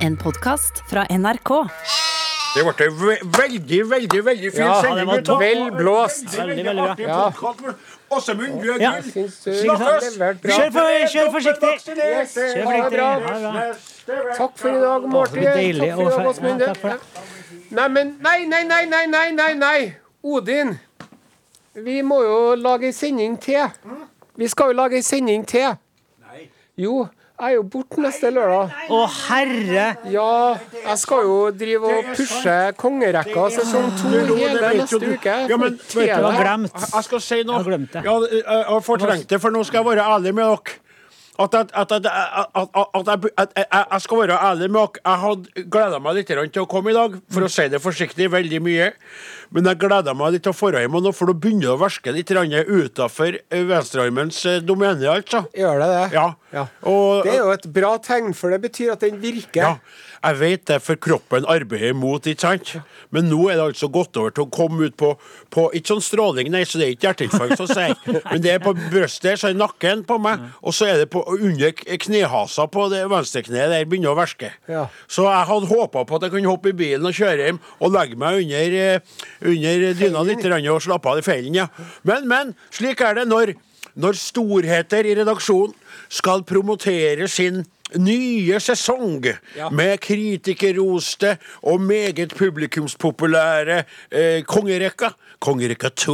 En podkast fra NRK. Det ble ve veldig, veldig veldig fin Ja, det sending. vel blåst. Veldig, Veldig, bra. Ja. Åsemund, du er Ja. gull. Snakkes. Kjør for- kjør forsiktig. Yes, Kjør ha det bra. forsiktig. Takk for i dag, Martin. Takk for i dag, Åsmund. det. Nei, Nei, nei, nei, nei, nei, nei, nei. Odin. Vi må jo lage ei sending til. Vi skal jo lage ei sending til. Jo, jeg er jo borte neste lørdag. Å, herre! Ja, jeg skal jo drive og pushe kongerekka sesong to hele neste uke. Ja, men vet du glemt. Jeg skal si noe. Jeg har glemt det. Jeg jeg har fortrengt det, for nå skal jeg være ærlig med dere. At, at, at, at, jeg, skal være ærlig med dere. Jeg hadde gleda meg litt til å komme i dag, for å si det forsiktig, veldig mye. Men jeg gleda meg litt til å dra hjem, nå for nå begynner det å verske litt utafor venstrearmens eh, domene, altså. Gjør det det? Ja. Ja. Og, Det er jo et bra tegn, for det betyr at den virker. ja, jeg vet det, for kroppen arbeider imot, ikke sant? Men nå er det altså gått over til å komme ut på, på Ikke sånn stråling, nei, så det er ikke hjerteinfarkt, så å si. Men det er på brystet, så er nakken på meg, og så er det på, under knehasa på det venstre kneet der begynner å verske. Ja. Så jeg hadde håpa på at jeg kunne hoppe i bilen og kjøre hjem og legge meg under, eh, under dyna litt og slappe av i feilen, ja. Men, men, slik er det når, når storheter i redaksjonen skal promotere sin nye sesong Ja. med kritikerroste og meget publikumspopulære eh, kongerekka. Kongerekka 2.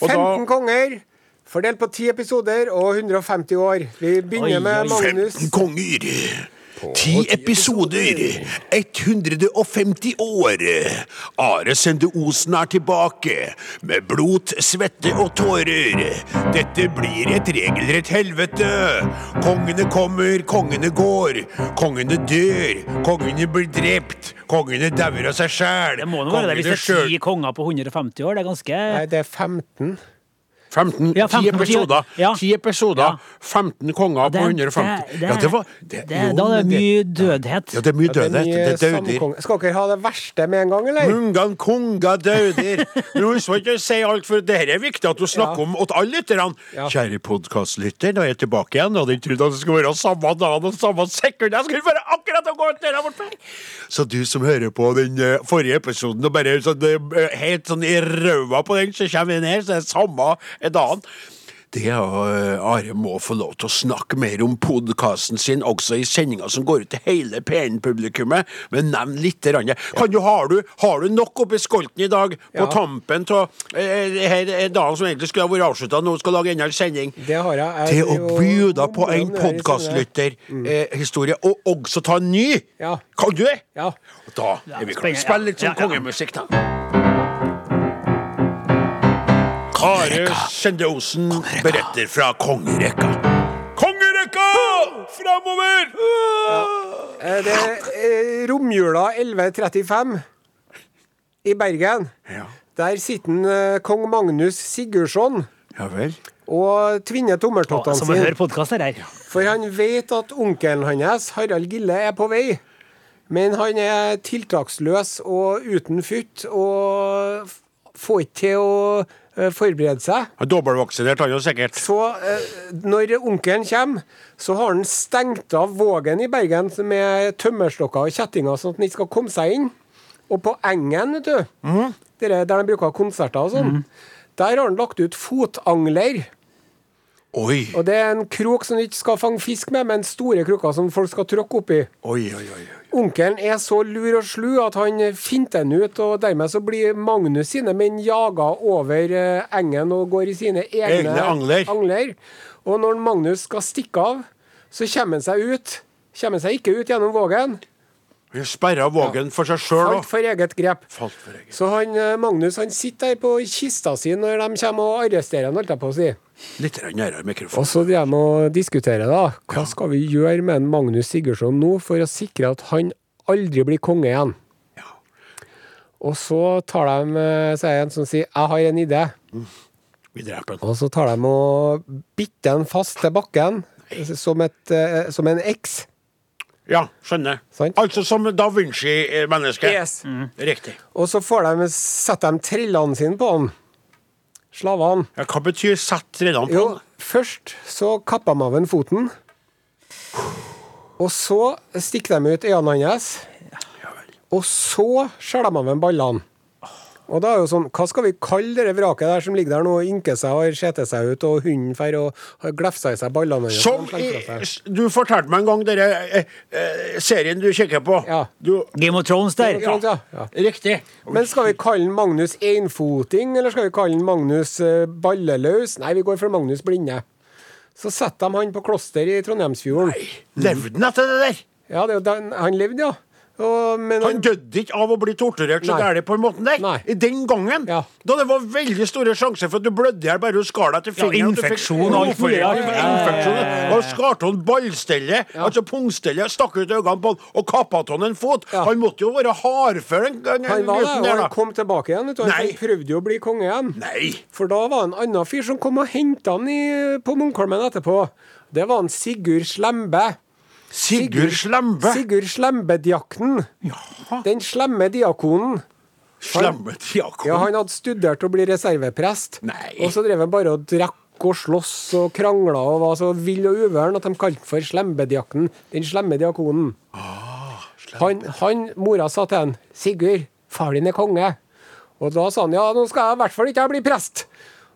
Og 15 konger, fordelt på 10 episoder og 150 år. Vi begynner Oi, med. Magnus. 15 konger. 10 episoder. 150 år. Are Sende Osen er tilbake. Med blod, svette og tårer. Dette blir et regelrett helvete. Kongene kommer, kongene går. Kongene dør. Kongene blir drept. Kongene dauer av seg sjæl. Det må nå være det hvis det er ti konger på 150 år. Det er ganske Nei, det er 15. 15, Ja, 10 15 på ti år. episoder. Ja. 10 episoder, Ja. 15 konger på 150. Ja, det var det, det, jo, Da er det mye dødhet. Ja, det er mye Ja, dødhet. Det er dauder. Skal dere ha det verste med en gang, eller? Mungan konga dauder. Men husker ikke å si alt, for det her er viktig at du snakker Ja. om til alle lytterne. Ja. Kjære podkastlytter, nå er jeg tilbake igjen. Og ikke trodde at det skulle være samme dagen og samme sekund. Jeg skulle bare akkurat gå ut der bort her. Så du som hører på den eh, forrige episoden og bare sånn, eh, helt sånn i røva på den, så kommer den her, så er det samme dagen. Det er, eh, Are må få lov til å snakke mer om podkasten sin, også i sendinga som går ut til hele P1-publikummet. Men nevn litt. Rann. Kan du, har, du, har du nok oppi skolten i dag, på Ja. tampen av eh, er dagen som egentlig skulle ha vært avslutta, nå skal lage enda en sending? Det har jeg. jeg. Til å bjuda på en podkastlytterhistorie, mm. og også ta en ny! Ja. Kan du det? Ja. Da er vi klare. å Spill litt sånn Ja, ja. kongemusikk, da. Are Sende Osen beretter fra kongerekka. Kongerekka! Framover! Eh, Det er eh, romjula 1135 i Bergen. Ja. Der sitter eh, kong Magnus Sigurdsson ja vel. og tvinner tommeltottene Som å sine. høre podkaster her. For han vet at onkelen hans, Harald Gille, er på vei. Men han er tiltaksløs og uten futt og får ikke til å eh, forberede seg. Er Dobbeltvaksinert, han jo sikkert. Så eh, når onkelen kommer, så har han stengt av Vågen i Bergen med tømmerstokker og kjettinger, sånn at han ikke skal komme seg inn. Og på Engen, vet du, mm. der de bruker konserter og sånn, der har han lagt ut fotangler. Oi, Og det er en krok som du ikke skal fange fisk med, men store kroker som folk skal tråkke oppi. oi, oi. oi. Onkelen er så lur og slu at han finter den ut, og dermed så blir Magnus sine menn jaga over eh, engen og går i sine egne, Egne angler. Og når Magnus skal stikke av, så kommer han seg ut. Kommer han seg ikke ut gjennom vågen. Han sperra vågen for seg sjøl Falt for eget grep. Falt for eget. Så han, eh, Magnus han sitter der på kista si når de kommer og arresterer han, holdt jeg på å si. Litt nærmere mikrofonen. Og så de må diskutere, da. Hva skal vi gjøre med Magnus Sigurdsson nå for å sikre at han aldri blir konge igjen? Ja. Og så tar de, eh, så er en som sier 'jeg har en idé'. Vi dreper han. Og så tar de og bytter den fast til bakken som, et, eh, som en X. Ja, skjønner. Sant. Altså som da Vinci-menneske. Yes. Riktig. Og så får de, setter de trillene sine på han. Slavene. Ja, hva betyr 'sett trillene på'? Jo, først så kapper de av en foten. Og så stikker de ut øynene hans. Og så skjærer de av dem ballene. Og da er jo sånn, Hva skal vi kalle det vraket der som ligger der nå og ynker seg og har seg ut, og hunden fer og glefsa i seg ballene? Som seg? du fortalte meg en gang denne eh, eh, serien du kikker på. Ja. Du, Game of Thrones der. Ja. Ja. Ja. Riktig. Men skal vi kalle den Magnus Einfoting, eller skal vi kalle den Magnus eh, Balleløs? Nei, vi går for Magnus Blinde. Så setter de han på kloster i Trondheimsfjorden. Nei, Levde han etter det der? Ja, det, er den- han levde, ja. Og, men Han døde ikke av å bli torturert så gærent på den måten der. Nei. Den gangen. Ja. Da det var veldig store sjanser for at du blødde i hjel bare du skar deg til fingeren. Ja, infeksjon og alt ja. Og skarte han ballstellet, altså pungstellet, stakk ut øynene på han og kappa av han en fot. Han måtte jo være hardfør, den, den han var det, og han kom tilbake igjen. du. Han prøvde jo å bli konge igjen. Nei. For da var det en annen fyr som kom og henta han i, på Munkholmen etterpå. Det var en Sigurd Slembe. Sigurd Slembe. Sigurd Slembediakten. Ja. Den slemme diakonen. Slemme diakonen? Ja, Han hadde studert å bli reserveprest, Nei. og så drev han bare og drakk og sloss og krangla og var så vill og uvøren at de kalte for Slembediakten. Den slemme diakonen. Ah, han, han, Mora sa til han 'Sigurd, far din er konge'. Og da sa han 'ja, nå skal jeg i hvert fall ikke bli prest'.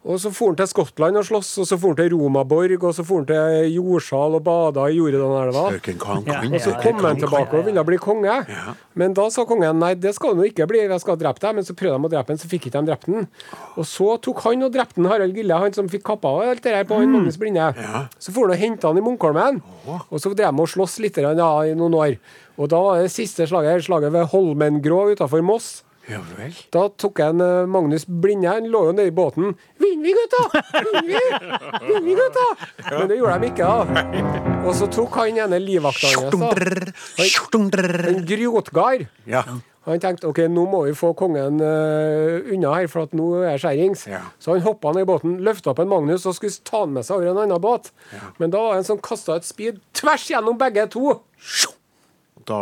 Og så for han til Skottland og sloss, og så for han til Romaborg, og så for han til Jordsal og bada i Jordanelva. Og så kom han tilbake og ville bli konge. Men da sa kongen nei, det skal du ikke bli, jeg skal drepe deg. Men så prøvde de å drepe han, så fikk ikke de drept han. Og så tok han og drepte han Harald Gille, han som fikk kappa av alt det der på han Magnus Blinde. Så for han og henta han i Munkholmen, og så drev de og sloss litt i noen år. Og da var det siste slaget, slaget ved Holmengrå utafor Moss. Ja vel. Da tok jeg en eh, Magnus Blinde, han lå jo nede i båten. 'Vinner vi, gutta! Vinner vi? Vinner vi, gutta?' Men det gjorde de ikke, da. Og så tok han ene livvakta hans. En Grotgard. Ja. Han tenkte ok, nå må vi få kongen uh, unna her, for at nå er skjærings. Ja. Så han hoppa ned i båten, løfta opp en Magnus og skulle ta han med seg over en annen båt. Men da var det en som kasta et speed tvers gjennom begge to. Da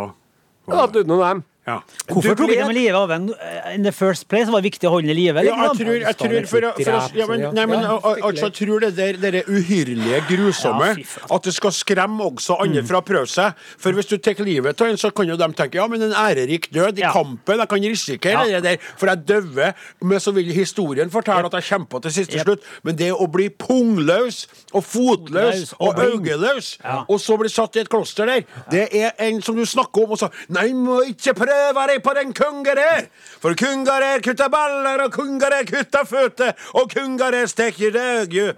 Da døde noen av dem. Ja. Hvorfor tok de livet av en in the first place? Var det viktig å holde livet? i live? Ja, jeg liksom? tror, jeg tror for, for å, ja, men, nei, men, altså, jeg tror det der, det der uhyrlige, grusomme, Ja, at det skal skremme også andre fra å prøve seg. For hvis du tar livet av en, så kan jo de tenke ja, men en ærerik død i Ja. kampen, jeg kan risikere Ja. det der, for jeg døver, men så vil historien fortelle at jeg kjempa til siste Yep. slutt. Men det å bli pungløs og fotløs og og øyeløs, Ja. og så bli satt i et kloster der, det er en som du snakker om, og sa Nei, må ikke prøve deg på den kungarer. For kungarer kutta baller, og kungarer kutta føtter, og kungarer steker døgju.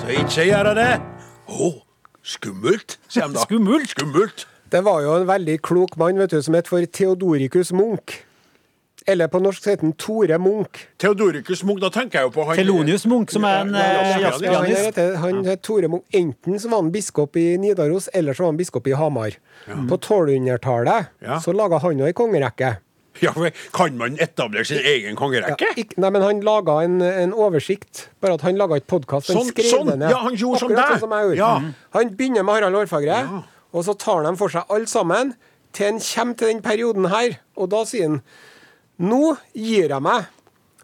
Så ikke gjør det. Å, skummelt, sier de da. Skummelt? Skummelt. Det var jo en veldig klok mann vet du, som het for Theodoricus Munch. Eller på norsk heter han Tore Munch. Theodoricus Munch, da tenker jeg jo på han Thelonius Munch, som er en jazzpianist. ja, eh, ja, Ja, han, heter, han het Tore Munch. Enten så var han biskop i Nidaros, eller så var han biskop i Hamar. På 1200-tallet Ja. så laga han jo ei kongerekke. Ja, for Kan man etablere sin egen Ja, kongerekke? nei, men han laga en, en oversikt. Bare at han laga ikke podkast. Sånn- sånn, ja, han gjorde som Akkurat deg. sånn som jeg gjorde. Ja. Han begynner med Harald Hårfagre, og så tar de for seg alle sammen til han kommer til den perioden her. Og da sier han Nå gir jeg meg.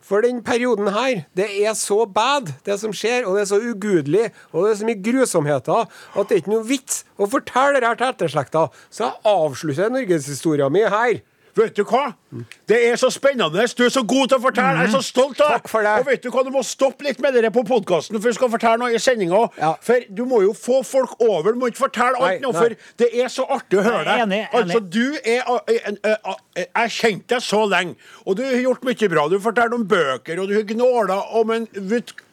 For den perioden her, det er så bad, det som skjer, og det er så ugudelig, og det er så mye grusomheter, at det er ikke noe vits å fortelle det her til etterslekta. Så jeg avslutter norgeshistoria mi her. Vet du hva? Det er så spennende. Du er så god til å fortelle. Jeg er så stolt av deg. Takk for det. Og vet du hva, du må stoppe litt med det på podkasten, for du skal fortelle noe i sendinga. Ja. For du må jo få folk over. Du må ikke fortelle alt Nei, nå, nei. for det er så artig å høre deg. enig, enig. Altså, du er Jeg har kjent deg så lenge, og du har gjort mye bra. Du forteller om bøker, og du har gnåla om en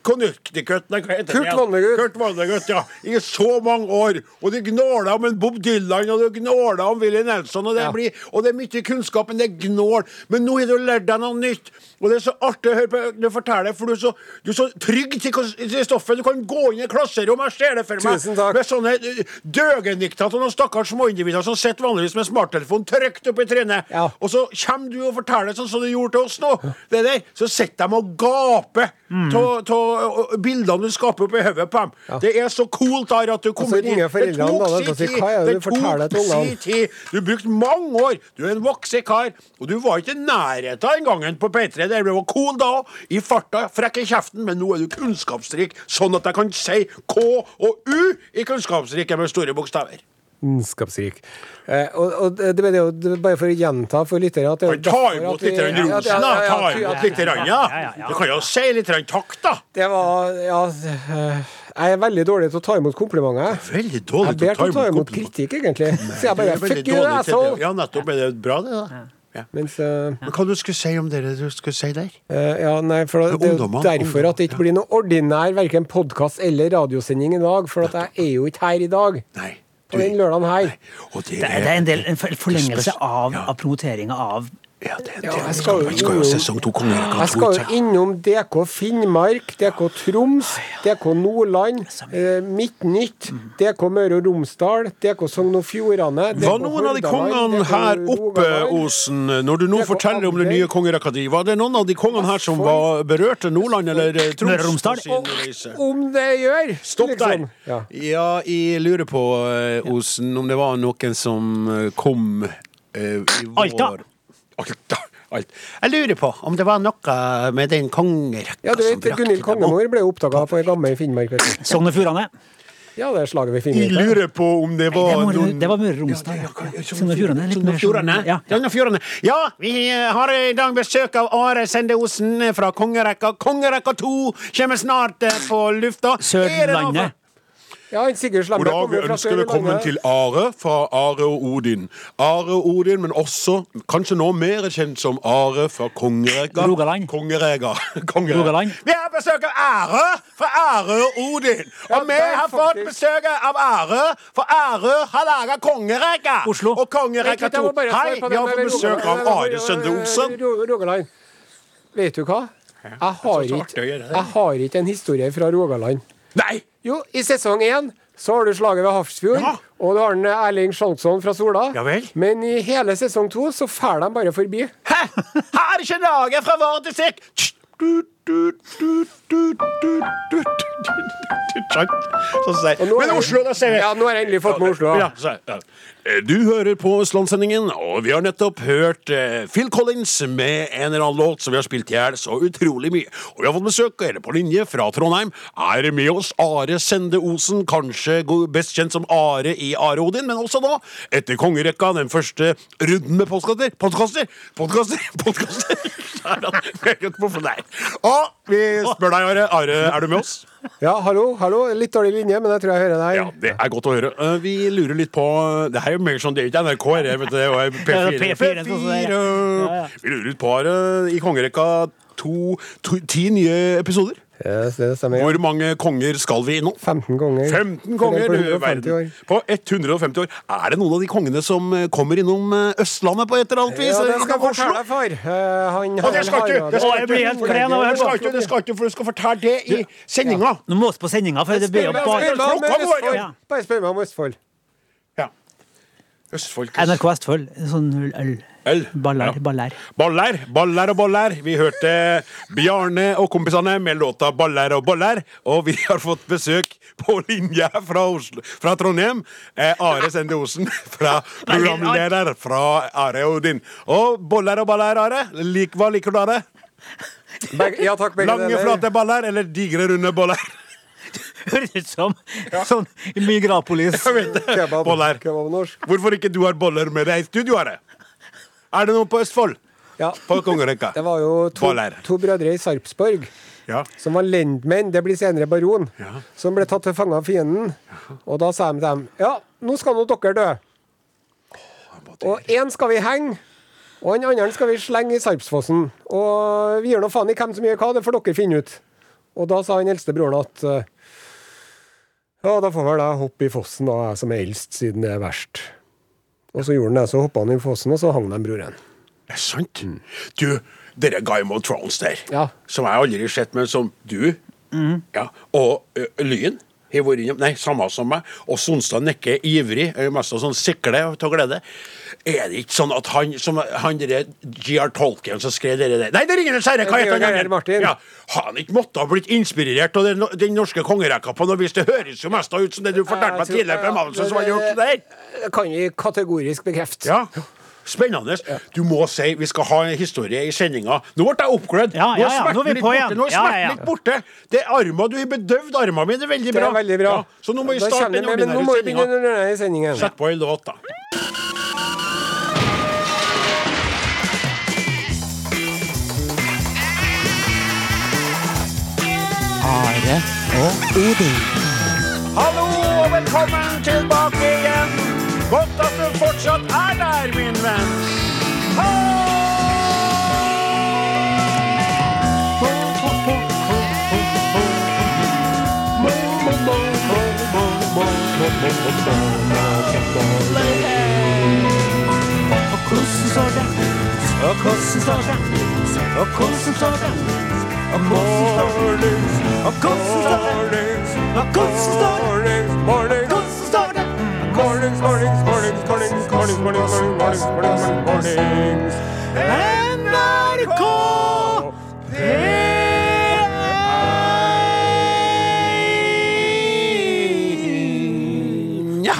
Connecticut Nei, hva heter Kurt det? Vonnegut. Kurt Vonnegut, ja. I så mange år. Og du gnåla om en Bob Dylan, og du gnåla om Willy Nelson, og det, Ja. blir, og det er mye kunnskap, men det er gnål. Men nå har du lært deg noe nytt, og det er så artig å høre på du forteller, for du er så, du er så trygg til, stoffet. Du kan gå inn i klasserom, jeg ser det for meg, Tusen takk. med sånne eh, døgendikter til noen stakkars småindivider som sitter vanligvis med smarttelefon trygt oppi trynet, Ja. og så kommer du og forteller sånn som du gjorde til oss nå. Det der, så sitter de og gaper av bildene du skaper oppi hodet på dem. Det er så coolt der at du kom så inn i- ringer foreldrene Det tok sin tid. Det du tok sin tid. Du brukte mange år. Du er en voksen kar, og du var ikke i nærheten den gangen på P3. Der du var cool da, i farta, frekk i kjeften, men nå er du kunnskapsrik, sånn at jeg kan si K og U i kunnskapsriket med store bokstaver. Lidenskapsrik. Eh, og, og det, det er jo det bare for å gjenta for lyttere at det ta imot litt rosen, da. Ta imot litt. Du kan jo si litt takk, da. Det var Ja, jeg er veldig dårlig til å ta imot komplimenter. Veldig dårlig til å ta imot komplimenter. kritikk, egentlig. Så jeg bare Fuck you, asshole! Ja, nettopp. Er det bra, det, da? Ja. Mens uh, Men hva du skulle si om det du skulle si der? Uh, Ja, nei, for det er jo derfor at det ikke blir noe ordinær verken podkast eller radiosending i dag. For at jeg er jo ikke her i dag. Nei. På den lørdagen her. Og det, Det er, det er en del en forlengelse av, ja. av promoteringa av Ja, det, det, Ja, jeg det skal jo skal, skal jo innom- sesong to Kongerekka Jeg skal jo innom DK Finnmark, DK Troms, DK Nordland, eh, Midtnytt, DK Møre og Romsdal, DK Sogn og Fjordane Var noen av de kongene her oppe, Osen, når du nå forteller om det nye kongerekka di, var det noen av de kongene her som var berørte Nordland eller eh, Troms? Møre og Romsdal? Om det gjør! Stopp der! liksom. Ja. Jeg lurer på, eh, Osen, om det var noen som eh, kom eh, i vår Alta. Alta. Alt. Jeg lurer på om det var noe med den kongerekka Ja, du som vet, brakte Gunhild. Kongemor ble oppdaga på ei gammel Finnmark. Sogn og Fjordane. Ja, det er slaget ved Jeg lurer på om det Nei, var det, må, noen det var Møre og Romsdal. Sogn og Fjordane. Sogn og Fjordane. Ja. Vi har i dag besøk av Are Sende Osen fra Kongerekka. Kongerekka 2 kommer snart på lufta. Sørlandet. Ja, Sigurd God dag, vi ønsker velkommen til Are fra Are og Odin. Are og Odin, men også kanskje nå mer kjent som Are fra Kongerega. Rogaland. Kongerega. Kongerega. Vi har besøk av Are fra Are og Odin. Ja, Og vi det er har fått besøk av Are, for Are har laga Kongerega. Oslo. Og må 2. Hei, vi har fått besøk av Are Sønde Olsen. Rogaland. Vet du hva? Jeg har, så ikke, jeg har ikke en historie fra Rogaland. Nei! Jo, i sesong én så har du slaget ved Hafrsfjord, Ja. og du har den Erling Skjalgsson fra Sola. Ja vel. Men i hele sesong to så fær de bare forbi. Hæ? Har ikke laget fra vår? Sånn Og nå Men er- Oslo, da ser vi Ja, nå har jeg endelig fått med Oslo. Ja. Eh, Du hører på Østlandssendingen, og vi har nettopp hørt eh, Phil Collins med en eller annen låt som vi har spilt i hjel så utrolig mye. Og vi har fått besøk eller på linje fra Trondheim. Er med oss Are Sende Osen, kanskje best kjent som Are i Are Odin, men også da, etter kongerekka, den første runden med podkaster Podkaster! Podkaster! Podkaster! Er. Og vi spør deg, Are. Are, er du med oss? Ja, hallo, hallo. Litt dårlig linje, men jeg tror jeg hører deg. Ja, det er godt å høre. Uh, Vi lurer litt på Det her er jo mer sånn, det er ikke NRK, her, vet du, det er jo Ja, P4. P4, sånn som det er, ja. Ja, ja. Vi lurer litt på her uh, i kongerekka to, to, ti nye episoder. Yes, det stemmer. Hvor mange konger skal vi innom? 15 konger. 15 konger! På du 150 verden. år. På 150 år. Er det noen av de kongene som eh, kommer innom eh, Østlandet på et eller annet vis? Ja, det skal jeg fortelle deg, for. Eh, han Og det skal ikke, det skal ikke, det skal ikke, det skal ikke, for du skal fortelle det i sendinga. Nå må vi på sendinga, for det blir jo bare ja. Bare spør meg om Østfold. Ja. Østfold. NRK Østfold. Sånn øl. Øl. Baller. Ja. Baller. Baller, baller og boller. Vi hørte Bjarne og kompisene med låta 'Baller og boller'. Og vi har fått besøk på linja fra, Oslo, fra Trondheim. Eh, Are Sende Osen, fra programleder fra Are Odin. Og boller og baller, Are. Lik, hva liker du av det? Ja takk, begge Lange, deler. flate baller eller digre, runde boller? Høres ut som sånn Migrapolis. Jeg vet det. Kebab. Kebab norsk. Hvorfor ikke du har boller med deg i studio, Are? Er det noe på Østfold? Ja. På kongerekka? Det var jo to, to brødre i Sarpsborg Ja. som var lendmenn, det blir senere baron, Ja. som ble tatt til fange av fienden. Og da sa de til dem Ja, nå skal nå dere dø. Og én skal vi henge, og den andre skal vi slenge i Sarpsfossen. Og vi gir nå faen i hvem som gjør hva, det får dere finne ut. Og da sa den eldste broren at eh, Ja, da får vel jeg hoppe i fossen, da, jeg som er eldst, siden det er verst. Og så gjorde han det, så hoppa han i fossen, og så hang de broren. Det er sant. Du, dere Game of Thrones der, Ja. som jeg aldri har sett, men som du ja, Og ø, Lyn har vært innom Nei, samme som meg. Og Sonstad nikker ivrig, mest sånn sikle av glede. Er det ikke sånn at han som han derre G.R. Tolkien som skrev dere der Nei, det ringer en herre! Hva er heter han? Andre? Martin. Ja, han ikke måtte ha blitt inspirert av den, den norske kongerekka på noe vis? Det høres jo mest ut som det du fortalte meg tidligere på Emmanuelsen som har gjort det der. Det kan vi kategorisk bekrefte. Ja. Spennende. Du må si vi skal ha en historie i sendinga. Nå ble jeg oppglødd. Ja, ja, ja, nå er vi litt på borte. igjen. Nå er smerten ja, ja. litt borte. Det er arma, Du har bedøvd armene mine. Det er veldig Det bra. er veldig bra. Ja, så nå må vi starte den ordinære sendinga. Sett på en låt, da. Are og Odin. Hallo og velkommen tilbake igjen. Godt at du fortsatt er der, min venn. Okursun sonra, okursun sonra, okursun sonra, okursun sonra, okursun sonra, okursun sonra, okursun sonra, Mornings, mornings, mornings, mornings, mornings, mornings, mornings, mornings, mornings. NRK Ja.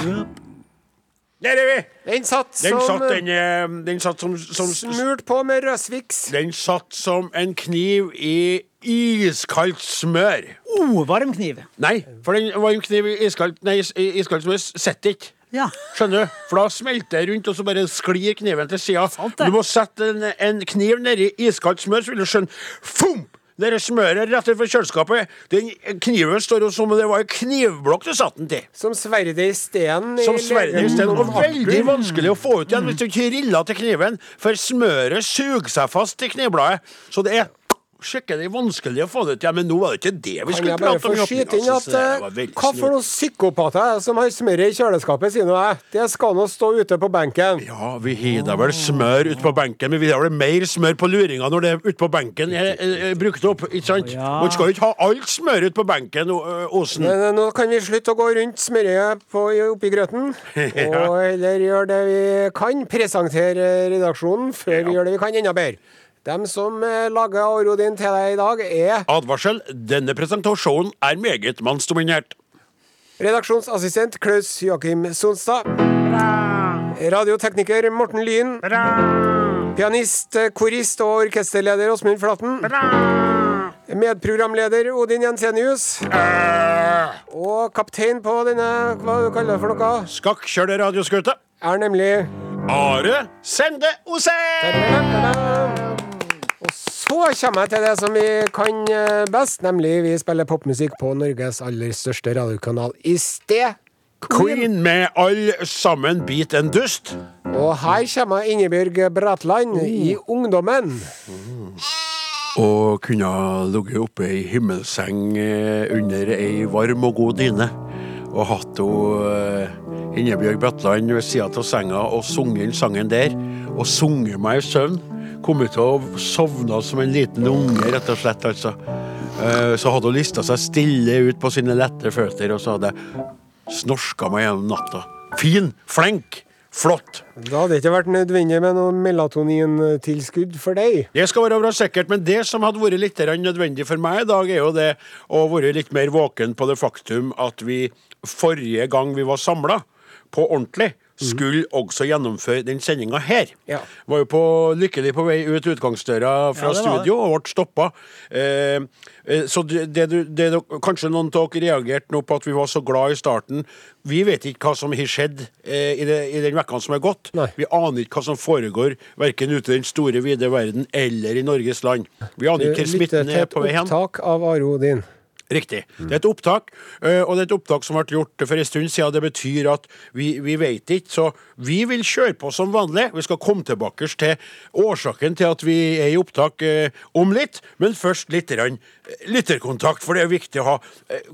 Der er vi. Den satt Den som satt, den, eh, den satt som, som smurt på med Røsviks. Den satt som en kniv i iskaldt smør. Oh, varm kniv. Nei, for den varm kniv i iskaldt, nei, iskaldt smør sitter ikke. Ja. Skjønner du? For da smelter det rundt, og så bare sklir kniven til sida. Du må sette en, en kniv nedi iskaldt smør, så vil du skjønne Fump! Det smøret rett utenfor kjøleskapet. Den kniven står jo som om det var en knivblokk du satte den til. Som sverdet i stenen. Som sverdet i steinen. Og veldig vanskelig å få ut igjen hvis du ikke riller til kniven, for smøret suger seg fast i knivbladet. Så det er skikkelig vanskelig å få det til. Men nå var det ikke det vi Kan skulle jeg bare prate om. få i skyte inn at eh, hva for noen psykopater er som har smøret i kjøleskapet, sier nå jeg. Det skal nå stå ute på benken. Ja, vi har da vel smør ute på benken, men vi har vel mer smør på luringa når det er ute på benken er, er, er brukt opp, ikke sant? Ja. Man skal jo ikke ha alt smør ute på benken, Å- Osen. Men eh, nå kan vi slutte å gå rundt smøret på, oppi grøten, og heller gjøre det vi kan. Presentere redaksjonen før vi gjør det vi kan enda bedre. Dem som eh, lager Aurodin til deg i dag, er Advarsel, denne presentasjonen er meget mannsdominert. redaksjonsassistent Klaus Joakim Sonstad. Radiotekniker Morten Lyn. Pianist, eh, korist og orkesterleder Åsmund Flaten. Medprogramleder Odin Jensenius. Og kaptein på denne, hva du kaller det for noe, Skakkjøle radioskute. er nemlig Are Sende Osen! Så kommer jeg til det som vi kan eh, best, nemlig vi spiller popmusikk på Norges aller største radiokanal i sted. Queen med All sammen bit en dust. Og her kommer Ingebjørg Bratland i Ungdommen. Og kunne ha ligget oppe i himmelseng eh, under ei varm og god dyne. Og hatt eh, Ingebjørg Bratland ved sida av senga og sunget inn sangen der. Og sunget meg i søvn. Kommet til å sovne som en liten unge, rett og slett. altså. Eh, Så hadde hun lista seg stille ut på sine lette føtter, og så hadde jeg snorska meg gjennom natta. Fin, flink, flott. Da hadde ikke vært nødvendig med noe melatonintilskudd for deg. Det skal være bra sikkert, men det som hadde vært litt nødvendig for meg i dag, er jo det å være litt mer våken på det faktum at vi forrige gang vi var samla, på ordentlig, skulle også gjennomføre den sendinga her. Ja. Var jo på, lykkelig på vei ut utgangsdøra fra Ja, studio og ble stoppa. Eh, eh, så det, det, det, kanskje noen av dere reagerte nå på at vi var så glad i starten. Vi vet ikke hva som har skjedd eh, i, det, i den vekka som er gått. Nei. Vi aner ikke hva som foregår, verken ute i den store, vide verden eller i Norges land. Vi aner ikke hvor smitten er på vei hen. opptak av Arodin. Riktig. Det er et opptak, øh, og det er et opptak som ble gjort for en stund siden. Det betyr at vi, vi vet ikke, så vi vil kjøre på som vanlig. Vi skal komme tilbake til årsaken til at vi er i opptak øh, om litt, men først litt grann, øh, lytterkontakt, for det er viktig å ha.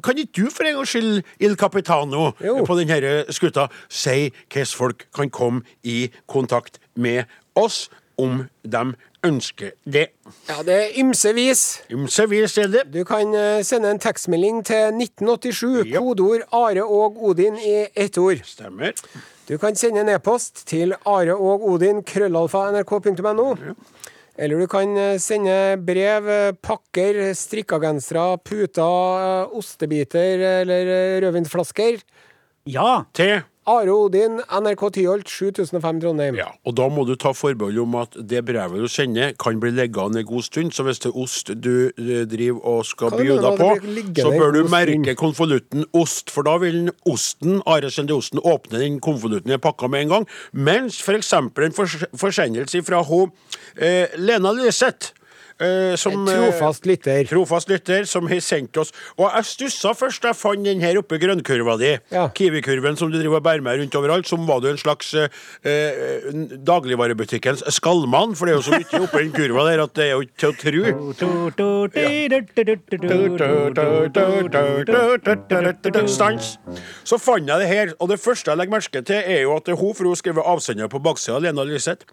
Kan ikke du for en gangs skyld, Il Capitano, Jo. på denne skuta, si hvordan folk kan komme i kontakt med oss om de ønsker det? Ja, det er ymsevis. Ymsevis er det. Du kan eh, sende en tekstmelding til 1987, Ja. kodeord Are og Odin i ett ord. Stemmer. Du kan sende en e-post til areogodinkrøllalfa.nrk.no og krøllalfa nrk.no. Eller du kan eh, sende brev, eh, pakker, strikkagensere, puter, ostebiter eller rødvinsflasker. Ja. Til Are Odin, NRK Tyholt, 7005 Trondheim. Ja, og da må du ta forbehold om at det brevet du sender, kan bli liggende en god stund. Så hvis det er ost du eh, driver og skal bjuda på, så bør du merke konvolutten ost. For da vil osten, Are sender osten, åpne den konvolutten i pakka med en gang. Mens f.eks. en fors- forsendelse fra hun eh, Lena Liseth eh, som, eh, Trofast lytter. Trofast lytter som har sendt oss. Og jeg stussa først da jeg fant den her oppe grønnkurva di. Ja. Kiwi-kurven som du driver og bærer med rundt overalt. Som var du en slags eh, eh, dagligvarebutikkens skallmann, for det er jo så mye oppi den kurva der at det er jo ikke til å tru. Stans. Så fant jeg det her, og det første jeg legger merke til, er jo at det er hun, for hun skriver avsender på baksida, Lena Lyseth.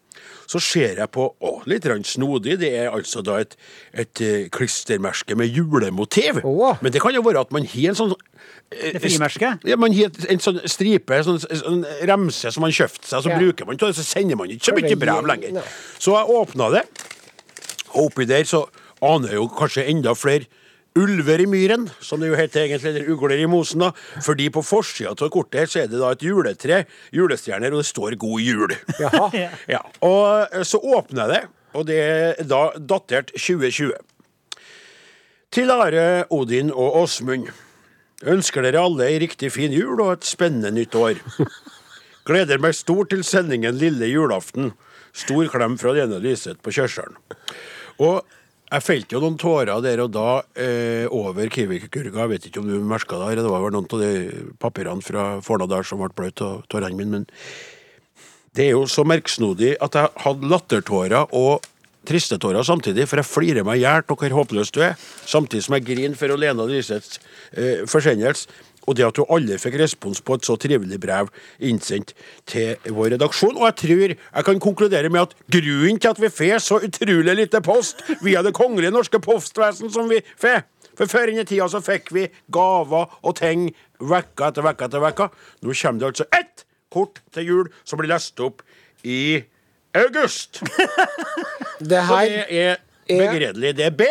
Så ser jeg på Å, litt snodig. Det er altså da et, et eh, klistremerke med julemotiv. Oh. Men det kan jo være at man har en sånn eh, Det frimerke? Ja, man har en sånn stripe, sånn, sånn remse som man kjøpte seg, så Ja. bruker man det, så sender man ikke så mye brev lenger. Så jeg åpna det, og oppi der så aner jeg jo kanskje enda flere ulver i myren, som det jo heter egentlig, eller ugler i mosen, da. Fordi på forsida av kortet her så er det da et juletre, julestjerner, og det står 'God jul'. Jaha. Ja, og så åpner jeg det, og det er da datert 2020. Til Are, Odin og Åsmund. Ønsker dere alle ei riktig fin jul og et spennende nytt år. Gleder meg stort til sendingen lille julaften. Stor klem fra Lene Lyseth på Kjørselen. Og jeg felte jo noen tårer der og da eh, over Kiwi-kurga. Jeg vet ikke om du merka det, det var vel noen av de papirene fra Fornadal som ble bløte av tårene mine. men det er jo så merksnodig at jeg hadde lattertårer og triste tårer samtidig, for jeg flirer meg i hjel av hvor håpløs du er, samtidig som jeg griner for å Lena Lyseths eh, forsendelse. Og det at du aldri fikk respons på et så trivelig brev innsendt til vår redaksjon. Og jeg tror jeg kan konkludere med at grunnen til at vi får så utrolig lite post via Det kongelige norske postvesen som vi får For før inn i tida så fikk vi gaver og ting vekka etter vekka etter vekka. Nå kommer det altså ett kort til jul som blir lest opp i august. Det Så det er begredelig. Det er B.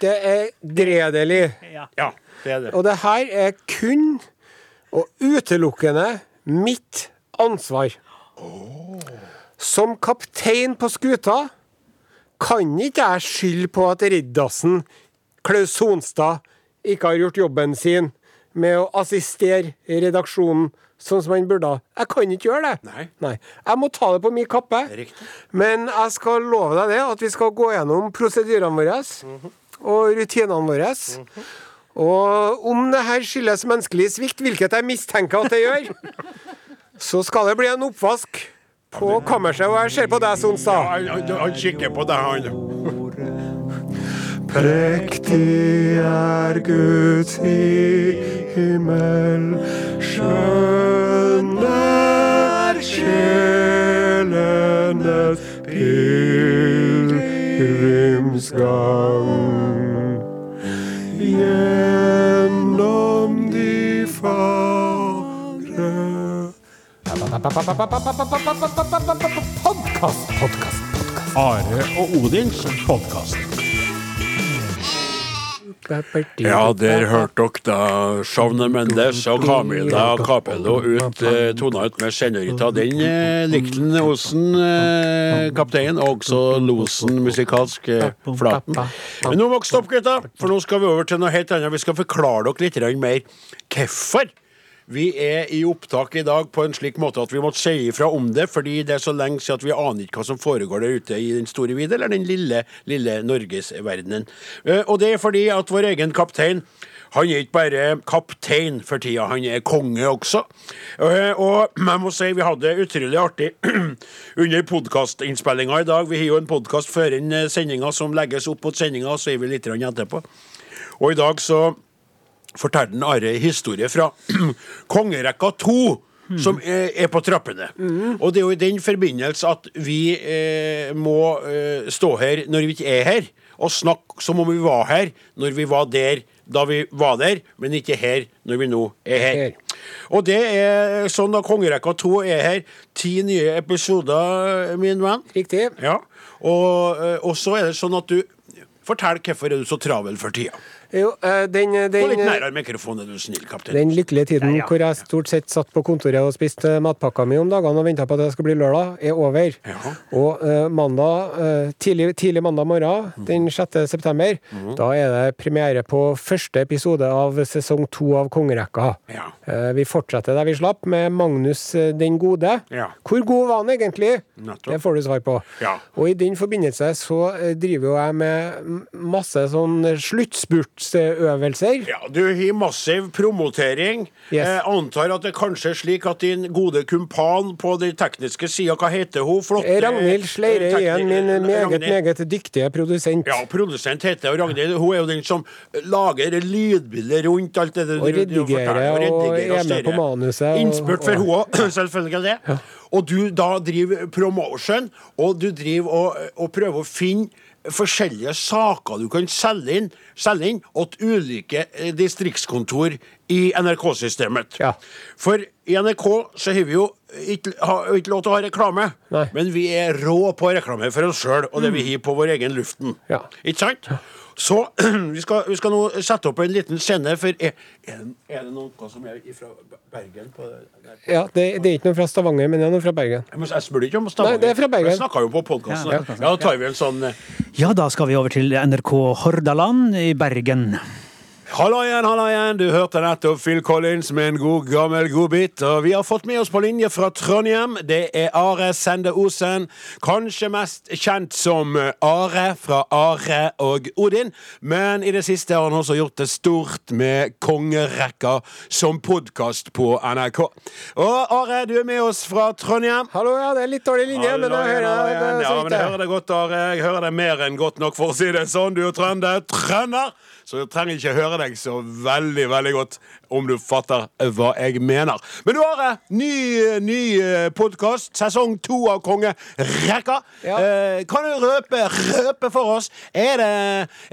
det er gredelig. Ja, det det. Og det her er kun og utelukkende mitt ansvar. Som kaptein på skuta kan ikke jeg skylde på at Riddarsen, Klaus Sonstad, ikke har gjort jobben sin med å assistere redaksjonen sånn som han burde. Jeg kan ikke gjøre det. Nei. Jeg må ta det på min kappe. Riktig. Men jeg skal love deg det, at vi skal gå gjennom prosedyrene våre og rutinene våre. Og om det her skyldes menneskelig svikt, hvilket jeg mistenker at det gjør, så skal det bli en oppvask på kammerset, og jeg ser på deg, Sonstad. Han, kikker på deg, han. Prektig er Guds himmel, skjønn er sjelenes pilegrimsgang. Gjennom de fagre Podkast, podkast, podkast. Are og Odins podkast. Ja, der hørte dere da Sjovne Mendes og Camilla Capello ut, eh, tona ut med Senorita. Den eh, likte Osen, eh, kapteinen, og også losen musikalsk eh, Flaten. Men nå må dere stoppe, gutta, for nå skal vi over til noe helt annet. Vi skal forklare dere litt mer hvorfor vi er i opptak i dag på en slik måte at vi måtte si ifra om det, fordi det er så lenge siden at vi aner ikke hva som foregår der ute i den store vide, eller den lille, lille norgesverdenen. Eh, Og det er fordi at vår egen kaptein han er ikke bare kaptein for tida, han er konge også. Eh, Og jeg må si vi hadde det utrolig artig under podkastinnspillinga i dag. Vi har jo en podkast før inn sendinga som legges opp mot sendinga, så er vi litt etterpå. Og i dag så fortalte den Are historie fra kongerekka 2. Som er, er på trappene. Og det er jo i den forbindelse at vi eh, må eh, stå her når vi ikke er her, og snakke som om vi var her når vi var der da vi var der, men ikke her når vi nå er her. Her. Og det er sånn da kongerekka 2 er her. Ti nye episoder, min venn. Riktig. Ja, og, eh, og så er det sånn at du Fortell hvorfor er du så travel for tida. Jo, eh, den, Gå den, litt nærmere mikrofonen, er du snill, kaptein. den lykkelige tiden Der, ja. hvor jeg stort sett satt på kontoret og spiste matpakka mi om dagene og venta på at det skulle bli lørdag, er over. Ja. Og uh, mandag, uh, tidlig, tidlig mandag morgen, den 6. september, da er det premiere på første episode av sesong to av Kongerekka. Ja. Eh, vi fortsetter der vi slapp, med Magnus eh, den gode. Ja. Hvor god var han egentlig? Nettopp. Det får du svar på. Ja. Og i den forbindelse så eh, driver jo jeg med masse sånn sluttspurtsøvelser. Ja, Du har massiv promotering. Yes. Jeg antar at det kanskje er slik at din gode kumpan på den tekniske sida, hva heter hun? Flotte Ragnhild Sleire eh, igjen, min meget, Ragnhild. meget dyktige produsent. Ja, produsent heter hun Ragnhild. Hun er jo den som lager lydbilder rundt alt det der. Og redigerer og, og er med på manuset Innspurt for og- hun òg, selvfølgelig det. Og du da driver promotion, og du driver og, og prøver å finne forskjellige saker du kan selge inn, selge inn til ulike eh, distriktskontor i NRK-systemet. Ja. For i NRK så har vi jo ikke, ikke lov til å ha reklame, Nei. men vi er rå på reklame for oss sjøl og det vi har på vår egen luften. Ja. Ikke sant? Så vi skal, vi skal nå sette opp en liten scene, for er, er, det, er det noe som er fra Bergen? På der? Ja, det, det er ikke noe fra Stavanger, men det er noe fra Bergen. Jeg, jeg spør ikke om Stavanger. Nei, det er fra Bergen. Jeg snakka jo på podkasten. Ja, Ja, da tar vi en sånn eh, Ja, da skal vi over til NRK Hordaland i Bergen. Halla igjen, hallo igjen. Du hørte nettopp Phil Collins med en god gammel godbit. Og vi har fått med oss på linje fra Trondheim. Det er Are Sende Osen. Kanskje mest kjent som Are fra Are og Odin. Men i det siste har han også gjort det stort med Kongerekka som podkast på NRK. Og Are, du er med oss fra Trondheim. Hallo, ja, det er litt dårlig linje, men jeg hører deg. det Ja, men jeg hører det godt, Are. Jeg hører deg mer enn godt nok, for å si det sånn. Du er trønder. Trønder! Så jeg trenger ikke høre deg så veldig, veldig godt om du fatter hva jeg mener. Men du, har Ny, ny podkast. Sesong to av Kongerekka. Ja. Eh, kan du røpe, røpe for oss? Er det,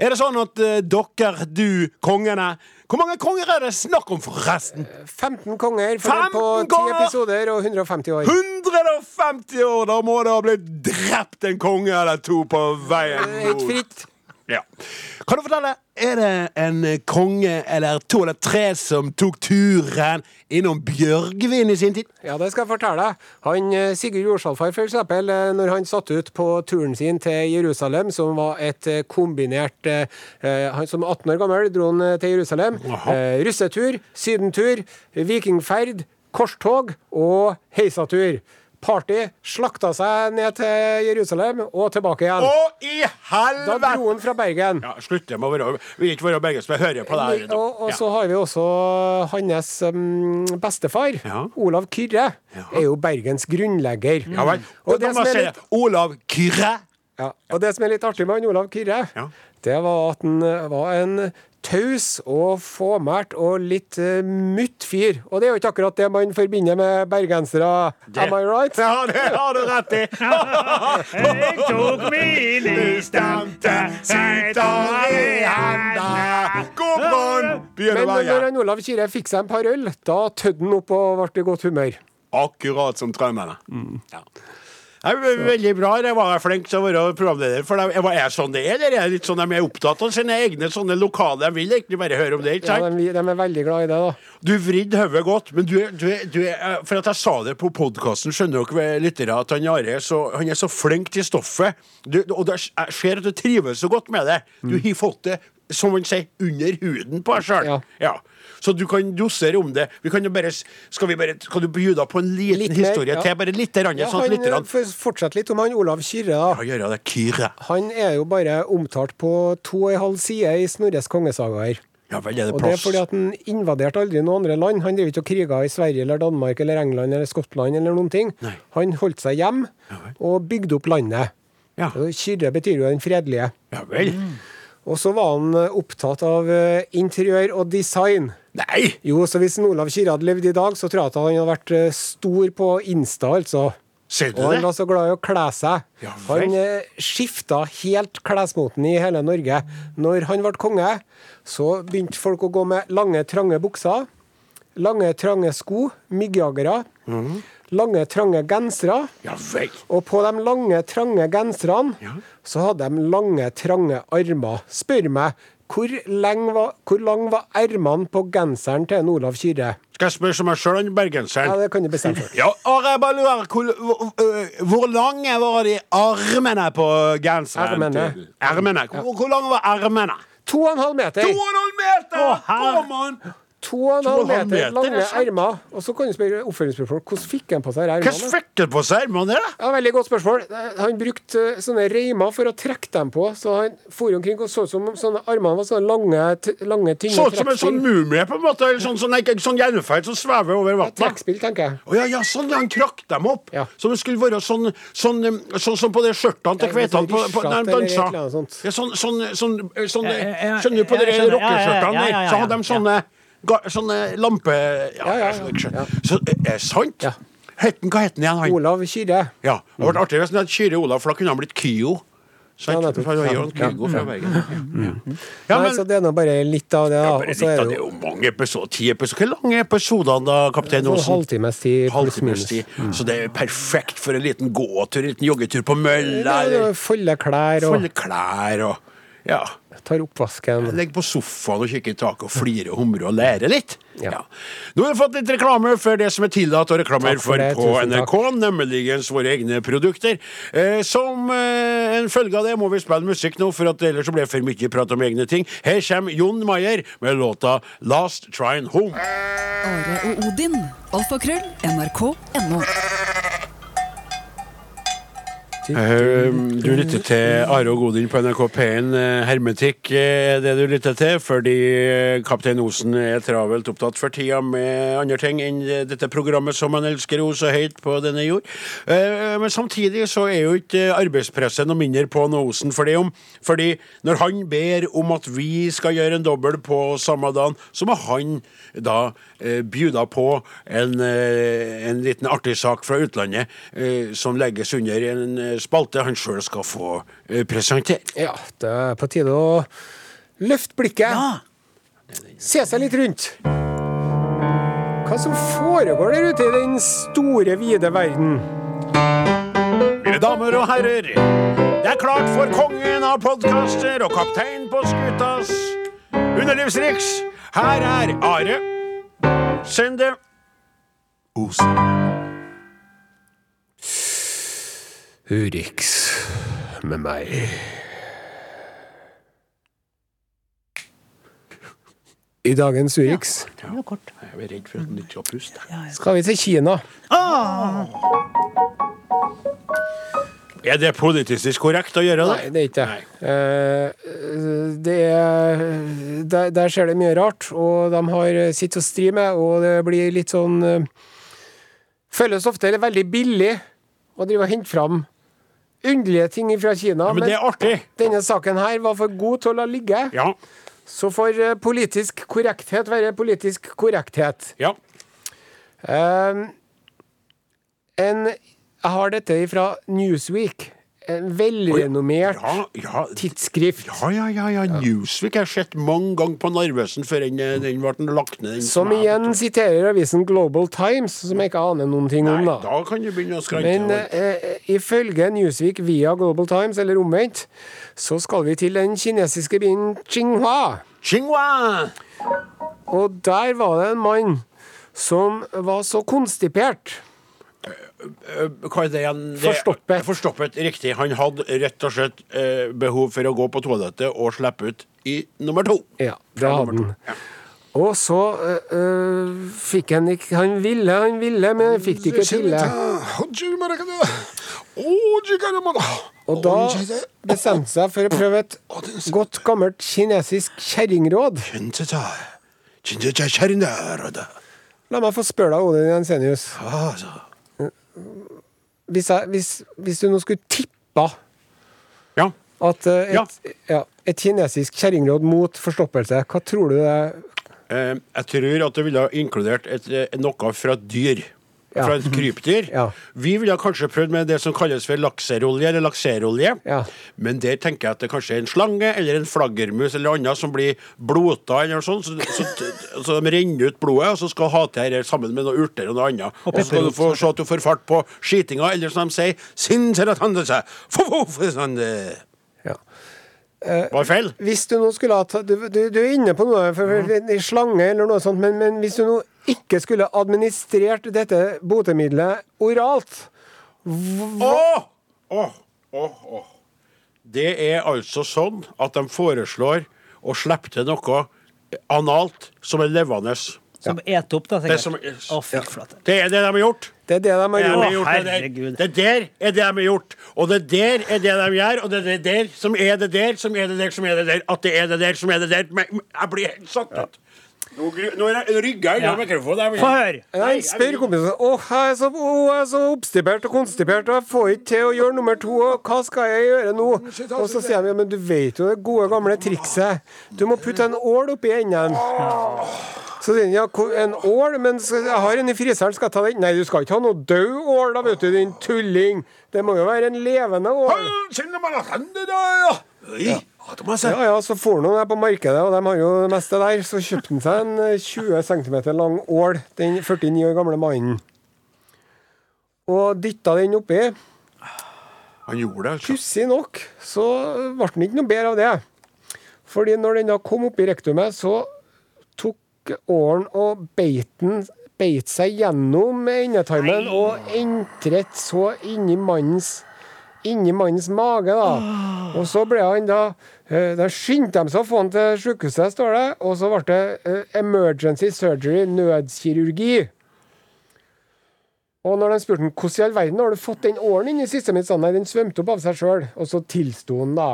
er det sånn at eh, dere, du, kongene Hvor mange konger er det snakk om, forresten? 15 konger for 15 på 10 konger! episoder og 150 år. 150 år! Da må det ha blitt drept en konge eller to på veien Helt fritt. Ja. Kan du fortelle, er det en konge eller to eller tre som tok turen innom Bjørgvin i sin tid? Ja, det skal jeg fortelle deg. Han, eh, Sigurd Jorsalfar, for eksempel, eh, når han satte ut på turen sin til Jerusalem, som var et eh, kombinert Han som 18 år gammel dro han til Jerusalem. Jaha. Eh, russetur, sydentur, vikingferd, korstog og heisatur. Party slakta seg ned til Jerusalem og tilbake igjen. Å, i helvete! Da dro han fra Bergen. Ja, Slutt, med å være, vil ikke være bergensk, men hører på her. Og, og Ja. så har vi også hans um, bestefar, Ja. Olav Kyrre. Ja. Er jo Bergens grunnlegger. Ja vel. Og Og det som er litt- Olav Kyrre. Ja, og det som er litt artig med han Olav Kyrre, Ja. det var at han var en taus og fåmælt og litt uh, mutt fyr. Og det er jo ikke akkurat det man forbinder med bergensere, am I right? Ja, det har du rett i. Jeg tok min Stemte sitter i handa God morgen! Begynner Men å når han Olav Kyrre fikk seg en par øl, da tødde han opp og ble i godt humør. Akkurat som trønderne. Ja. Det er veldig bra. Jeg var flink til å være programleder. For det er jeg sånn det er. Eller er det litt sånn de er opptatt av sine egne sånne lokale De vil egentlig bare høre om det. ikke Ja, sant? de, de er veldig glad i det, da. Du vridde hodet godt, men du, du, du er For at jeg sa det på podkasten, skjønner dere lyttere at han Are er så, han er så flink til stoffet. Du, og jeg ser at du trives så godt med det. Du har fått det, som man sier, under huden på deg sjøl. Ja. Ja. Så du kan dosere om det. Vi kan jo bare, skal vi bare, Kan du bjuda på en liten Litt mer, historie ja. til? Bare litt, rann, Ja, sånn han, eh, Fortsett litt om han Olav Kyrre. da. Ja, det. Kyrre. Han er jo bare omtalt på to og en halv side i Snorres kongesagaer. Ja vel, er det Og det er fordi at han invaderte aldri noen andre land. Han driver ikke og kriga i Sverige eller Danmark eller England eller Skottland eller noen ting. Nei. Han holdt seg hjem og bygde opp landet. Ja. Kyrre betyr jo den fredelige. ja vel. Og så var han eh, opptatt av eh, interiør og design. Nei! Jo, så hvis Olav Kyrre hadde levd i dag, så tror jeg at han hadde vært eh, stor på Insta, altså. Ser du Og han var så glad i å kle seg. Ja han eh, skifta helt klesmoten i hele Norge. Når han ble konge, så begynte folk å gå med lange, trange bukser. Lange, trange sko. Myggjagere. Mhm. Lange, trange gensere. Ja vel. Og på de lange, trange genserne Ja. så hadde de lange, trange armer. Spør meg, Hvor, var, hvor lang var ermene på genseren til en Olav Kyrre? Skal jeg spørre som meg sjøl, han Ja, det kan du bestemme for. Ja, jeg bare lurer hvor, hvor, øh, hvor lange var de armene på genseren? Ermene. til- Ermene. Hvor, hvor lange var ermene? To og en halv meter. To og en halv meter! Å, herre. To og en To halv meter meter, lange er ermer. Og så kan du spørre oppfølgingsspørsmål. Hvordan fikk han på seg ermene? Hvordan fikk han på seg ermene? Ja, Veldig godt spørsmål. Han brukte eh, sånne reimer for å trekke dem på. Så han for omkring og så ut som sånne armene var sånne lange, t- lange tynne Så ut som en sånn mumie, på en måte. Eller sånn, sånn, sånn, sånn gjenferd som svever over vannet. Ja, Trekkspill, tenker jeg. Å ja, ja, sånn, han trakk dem opp. Ja. Som det skulle være sånn Sånn, um, sånn som på de skjørtene til Ja, kvetene på, på, når de dansa. Ja, sånn, sånn, sånn, sånn Skjønner du på de rockeskjørtene der? Så hadde de sånne, sånne lampe... Ja, Ja, ja. Så er det sant? Ja. Heten, hva het han igjen? Han? Olav Kyrre. Ja, det hadde vært artig hvis han het Kyrre Olav, for da kunne han blitt Kyo. Sant? Ja. Kygo fra Bergen. Ja, ja Nei, så det er nå bare litt av det. ja, bare litt av det er jo mange episoder. Ti episoder. Hvor lange er episodene da, kaptein Osen? halvtimes tid Halvtimes minus. Mm. Så det er perfekt for en liten gåtur, en liten joggetur på mølla. Folde klær og Folde klær og Ja. Tar oppvasken. Legg på sofaen og kikker i taket og flirer og humre og lære litt. Ja. Ja. Nå har vi fått litt reklame for det som er tillatt å reklamere for for på tusen NRK, nemlig våre egne produkter. Eh, som eh, en følge av det må vi spille musikk nå, for at ellers så blir det for mye prat om egne ting. Her kommer Jon Maier med låta 'Last Trine Home'. Are og Odin. Alfakrøll. NRK.no. Eh, Du lytter til Are og Godin på NRK P1. Eh, Hermetikk eh, er det du lytter til, fordi eh, kaptein Osen er travelt opptatt for tida med andre ting enn dette programmet som han elsker o så høyt på denne jord. Men samtidig så er jo ikke arbeidspresset noe mindre på nå Osen. Fordi, om, fordi når han ber om at vi skal gjøre en dobbel på samme dagen, så må han da bjuda på en, en liten artig sak fra utlandet som legges under en spalte han sjøl skal få eh, presentere. Ja, det er på tide å løfte blikket. Ja. Se seg litt rundt. Hva som foregår der ute i den store, vide verden? Mine damer og herrer, det er klart for kongen av podkaster og kaptein på skutas underlivsriks. Her er Are Sende Osen. Urix med meg. I dagens Urix Jeg er redd for at den ikke skal pust. skal vi til Kina. Er det politisk korrekt å gjøre det? Nei, det er ikke det. Eh, det er, der, der skjer det mye rart, og de har sitt å stri med, og det blir litt sånn eh, Føles ofte veldig billig å drive og hente fram underlige ting fra Kina. Ja, men det er artig. denne saken her var for god til å la ligge. Ja. Så får eh, politisk korrekthet være politisk korrekthet. Ja. Um, en, jeg har dette fra Newsweek. En velrenommert Ja, ja. tidsskrift. Ja, ja, ja, ja. Newsweek har jeg sett mange ganger på Narvesen før den, eh, den ble lagt ned. Som igjen siterer avisen Global Times, som jeg ikke aner noen ting Nei, om. da. da kan du begynne å skrante. Men eh, ifølge Newsweek via Global Times, eller omvendt, så skal vi til den kinesiske byen Qinghua. Qinghua! Og der var det en mann som var så konstipert. Eh, Hva er det igjen? Det- Forstoppet. Forstoppet, Riktig. Han hadde rett og slett eh, behov for å gå på toalettet og slippe ut i nummer to. Ja, det hadde han. Og så eh, eh, fikk han ikke Han ville, han ville, men han fikk det ikke til. Og da bestemte han seg for å prøve et godt, gammelt kinesisk kjerringråd. La meg få spørre deg, Odin Jensenius. Hvis, jeg, hvis, hvis du nå skulle tippa Ja. at eh, et, ja. et kinesisk kjerringråd mot forstoppelse, hva tror du det? Eh, jeg tror at det ville ha inkludert et, eh, noe fra dyr. Ja. Fra et krypdyr. Ja. Vi ville kanskje prøvd med det som kalles for lakserolje, eller lakserolje. Ja. Men der tenker jeg at det kanskje er en slange eller en flaggermus eller annet som blir blota, eller noe sånt. Så, så, så de renner ut blodet, og så skal ha til dette sammen med noen urter og noe annet. Og så skal du få se at du får fart på skitinga, eller som de sier Sin seratandese, fo-fo-fo-sande. Ja. Var feil. Hvis du nå skulle ha Du, du, du er inne på noe for, for, en slange eller noe sånt, men, men hvis du nå ikke skulle administrert dette botemiddelet oralt Åh! Åh, åh, åh. Det er altså sånn at de foreslår å slippe til noe analt som er levende. Som et opp, da, Det, som, Å, fy flate. det er det de har gjort. Det er det de har gjort. Å, gjort det, der. herregud. det der er det de har gjort. Og det der er det de gjør, og det er det der som er det der, som er det der, som er det der. At det er det der, som er det der. Men jeg blir helt satt ut. Nå, nå er rygger jeg Ja. ja. mikrofonen. Få høre! Jeg spør kompisen Å, jeg er så, å, jeg er så oppstipert og konstipert, og jeg får ikke til å gjøre nummer to. Og hva skal jeg gjøre nå? Og så sier de men du vet jo det gode, gamle trikset. Du må putte en ål oppi enden. Så sier han ja, en ål, men jeg har en i fryseren, skal jeg ta den? Nei, du skal ikke ha noe død ål, da, vet du, din tulling. Det må jo være en levende ål. Ja, ja, så får han den på markedet, og de har jo det meste der. Så kjøpte han seg en eh, 20 cm lang ål, den 49 år gamle mannen. Og dytta den oppi. Han gjorde det, altså. Pussig nok så ble den ikke noe bedre av det. Fordi når den da kom oppi rektumet, så åren og beiten beit seg gjennom endetarmen og entret så inni mannens inni mannens mage, da. Og så ble han da eh, Da skyndte de seg å få han til sykehuset, står det. Og så ble det eh, emergency surgery, nødkirurgi. Og når de spurte han, hvordan i all verden har du fått den åren inn i systemet mitt, sa han, nei, den svømte opp av seg sjøl. Og så tilsto han, da.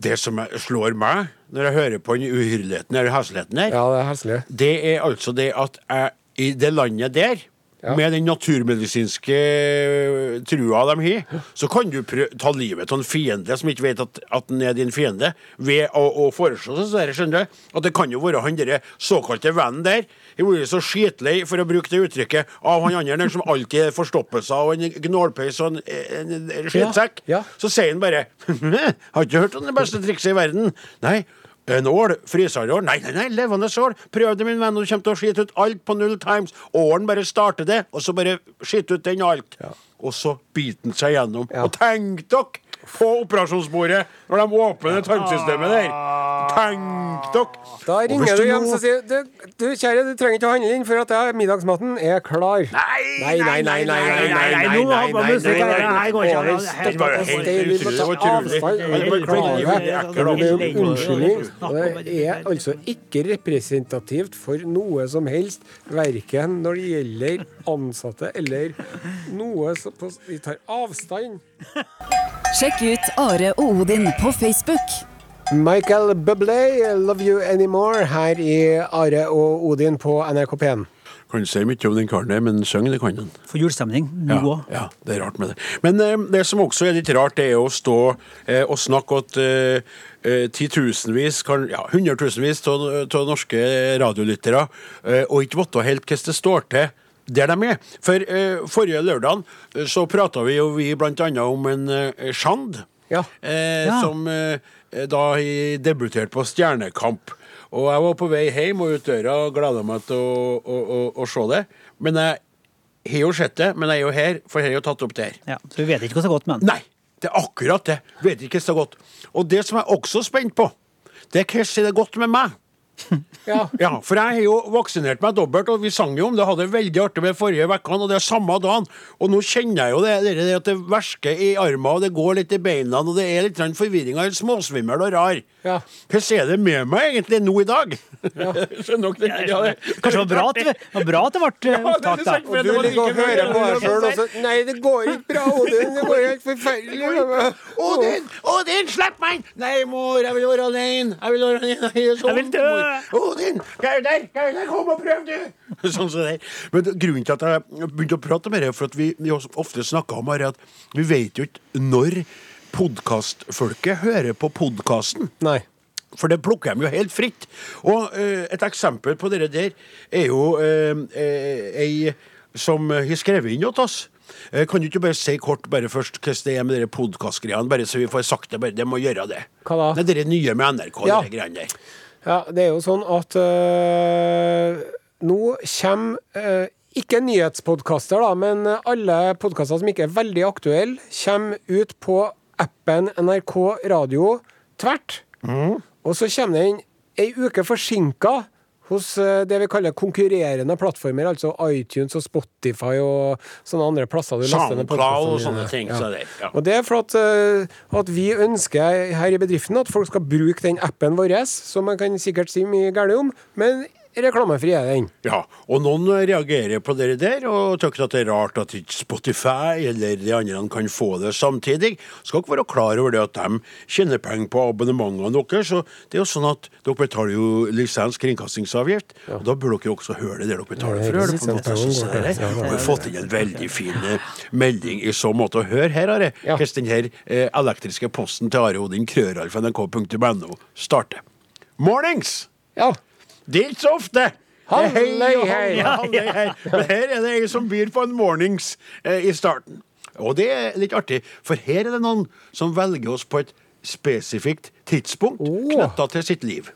Det som slår meg når jeg hører på den uhyrligheten eller hesligheten her, Ja, det er heslig. det er altså det at jeg i det landet der Ja. Med den naturmedisinske eh, trua de har, så kan du prø ta livet av en fiende som ikke vet at, at den er din fiende, ved å, å foreslå sånn. Skjønner du? At det kan jo være han derre såkalte vennen der. Jeg vært så skitlei, for å bruke det uttrykket, av han andre der som alltid er forstoppelser og en gnålpeis og en, en, en skittsekk. Ja, ja. Så sier han bare Har ikke hørt om det beste trikset i verden. Nei. En ål? Fryseål? Nei, nei, nei, levende ål. Prøv det, min venn, og du kommer til å skite ut alt på null times. Ålen bare starter det, og så bare skite ut den alt. Og så biter den seg gjennom. Ja. Og tenk dere på operasjonsbordet når de åpner tarmsystemet der. Tenk dere! Da ringer du hjem og sier du, du, kjære, du trenger ikke å handle inn, for at jeg- middagsmaten er klar. Nei, Nei, nei, nei, nei, nei, nei, nei, nei, nei, nei, unnskyldning. Det er altså ikke representativt for noe som helst, verken når det gjelder ansatte eller noe som Vi tar avstand. Sjekk ut Are og Odin på Facebook. Michael Bublé, 'Love You Anymore', her i Are og Odin på NRK P1. Kan si mye om den karen der, men synge det kan han. For julestemning nå Ja, òg. ja, det er rart med det. Men eh, det som også er litt rart, det er å stå eh, og snakke at eh, eh, titusenvis, ja, hundretusenvis av norske radiolyttere, eh, og ikke vite helt hvordan det står til der de er. For eh, forrige lørdag eh, så prata vi jo vi annet om en eh, Sjand, Ja. eh, Ja. som eh, da debuterte på Stjernekamp. Og jeg var på vei hjem og ut døra og gleda meg til å, å, å, å se det. Men jeg har jo sett det, men jeg er jo her, for jeg har jo tatt opp det her. Ja, så vi vet ikke hva som er gått med den. Nei, det er akkurat det. Vet ikke hva som er gått. Og det som jeg er også spent på, det er hva som er gått med meg. Ja. Ja, for jeg har jo vaksinert meg dobbelt, og vi sang jo om det. Hadde det veldig artig med forrige uke, og det er samme dagen. Og nå kjenner jeg jo det, det, det at det versker i armen, og det går litt i beina, og det er litt forvirring. Jeg er småsvimmel og rar. Ja. Hvordan er det med meg egentlig nå i dag? Skjønner dere? Ja, det- Kanskje det var bra at det, det var bra at det ble eh, Ja, det opptak, da. sant, Og du ligger og hører på deg sjøl og så Nei, det går ikke bra, Odin. Det går helt forferdelig. Odin! Odin, slipp meg! Nei, mor, jeg vil være alene. Jeg vil være alene. Jeg, er Jeg vil dø. Odin, hva er der? Er der? Kom og prøv, du! Sånn det der. Men grunnen til at jeg begynte å prate med deg, for at vi, vi ofte snakker om her, at vi vet jo ikke når podkastfolket hører på podkasten. Nei. For det plukker de jo helt fritt. Og eh, et eksempel på det der er jo eh, eh, ei som har skrevet inn til oss. Eh, kan du ikke bare si kort bare først hvordan det er med de podkastgreiene, bare så vi får sagt det? bare, Det må gjøre det. Hva da? Det er det nye med NRK, Ja. de greiene der. Ja, det er jo sånn at øh, nå kommer øh, ikke nyhetspodkaster, da, men alle podkaster som ikke er veldig aktuelle, kommer ut på appen NRK Radio tvert. Og så kommer den ei uke forsinka hos eh, det vi kaller konkurrerende plattformer, altså iTunes og Spotify og sånne andre plasser SoundCloud og sånne ting. ting. Så det, ja. Og det er for at, eh, at vi ønsker her i bedriften at folk skal bruke den appen vår, som man kan sikkert si mye galt om, men reklamefri er den. Ja, og noen reagerer på det der og tykker at det er rart at ikke Spotify eller de andre kan få det samtidig. Skal ikke være klar over det at de tjener penger på abonnementene deres. Så det er jo sånn at dere betaler jo lisens kringkastingsavgift, og da burde dere også høre det der dere betaler for å høre det. på en måte. Så det. Og vi har fått inn en veldig fin eh, melding i så måte. å hør her, Are, Ja. hvordan den her eh, elektriske posten til Are Odin krøralfa.nrk.no starter. Mornings! Ja. Det er ikke så ofte. Hallei, Hei hallei, hallei, hei. Men her er det ei som byr på en mornings eh, i starten. Og det er litt artig, for her er det noen som velger oss på et spesifikt tidspunkt oh. knytta til sitt liv.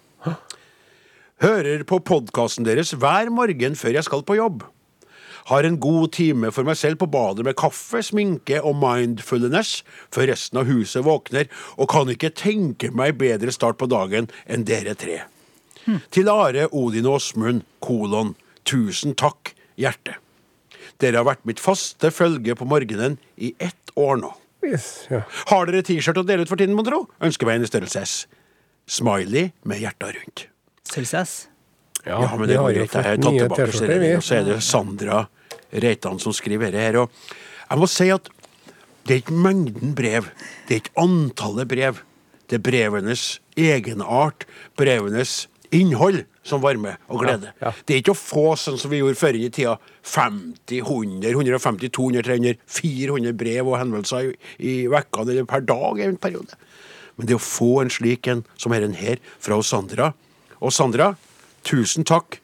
Hører på podkasten deres hver morgen før jeg skal på jobb. Har en god time for meg selv på badet med kaffe, sminke og mindfulness før resten av huset våkner, og kan ikke tenke meg bedre start på dagen enn dere tre. Til Are, Odin og Åsmund, kolon, tusen takk, hjerte. Dere har vært mitt faste følge på morgenen i ett år nå. Yes, ja. Har dere T-skjorte å dele ut for tiden, mon tro? Ønsker meg en i størrelse S. Smiley med hjerta rundt. Størrelse S? Ja, men det går greit. Jeg har tatt tilbake serien, og så er det Sandra Reitan som skriver dette her. Og jeg må si at det er ikke mengden brev, det er ikke antallet brev. Det er brevenes egenart, brevenes innhold som varme og glede. Ja, ja. Det er ikke å få sånn som vi gjorde før i tida. 50, 100, 150, 200, 300, 400 brev og henvendelser i, i vekkene eller per dag i en periode. Men det å få en slik en som en her, fra Sandra Og Sandra, tusen takk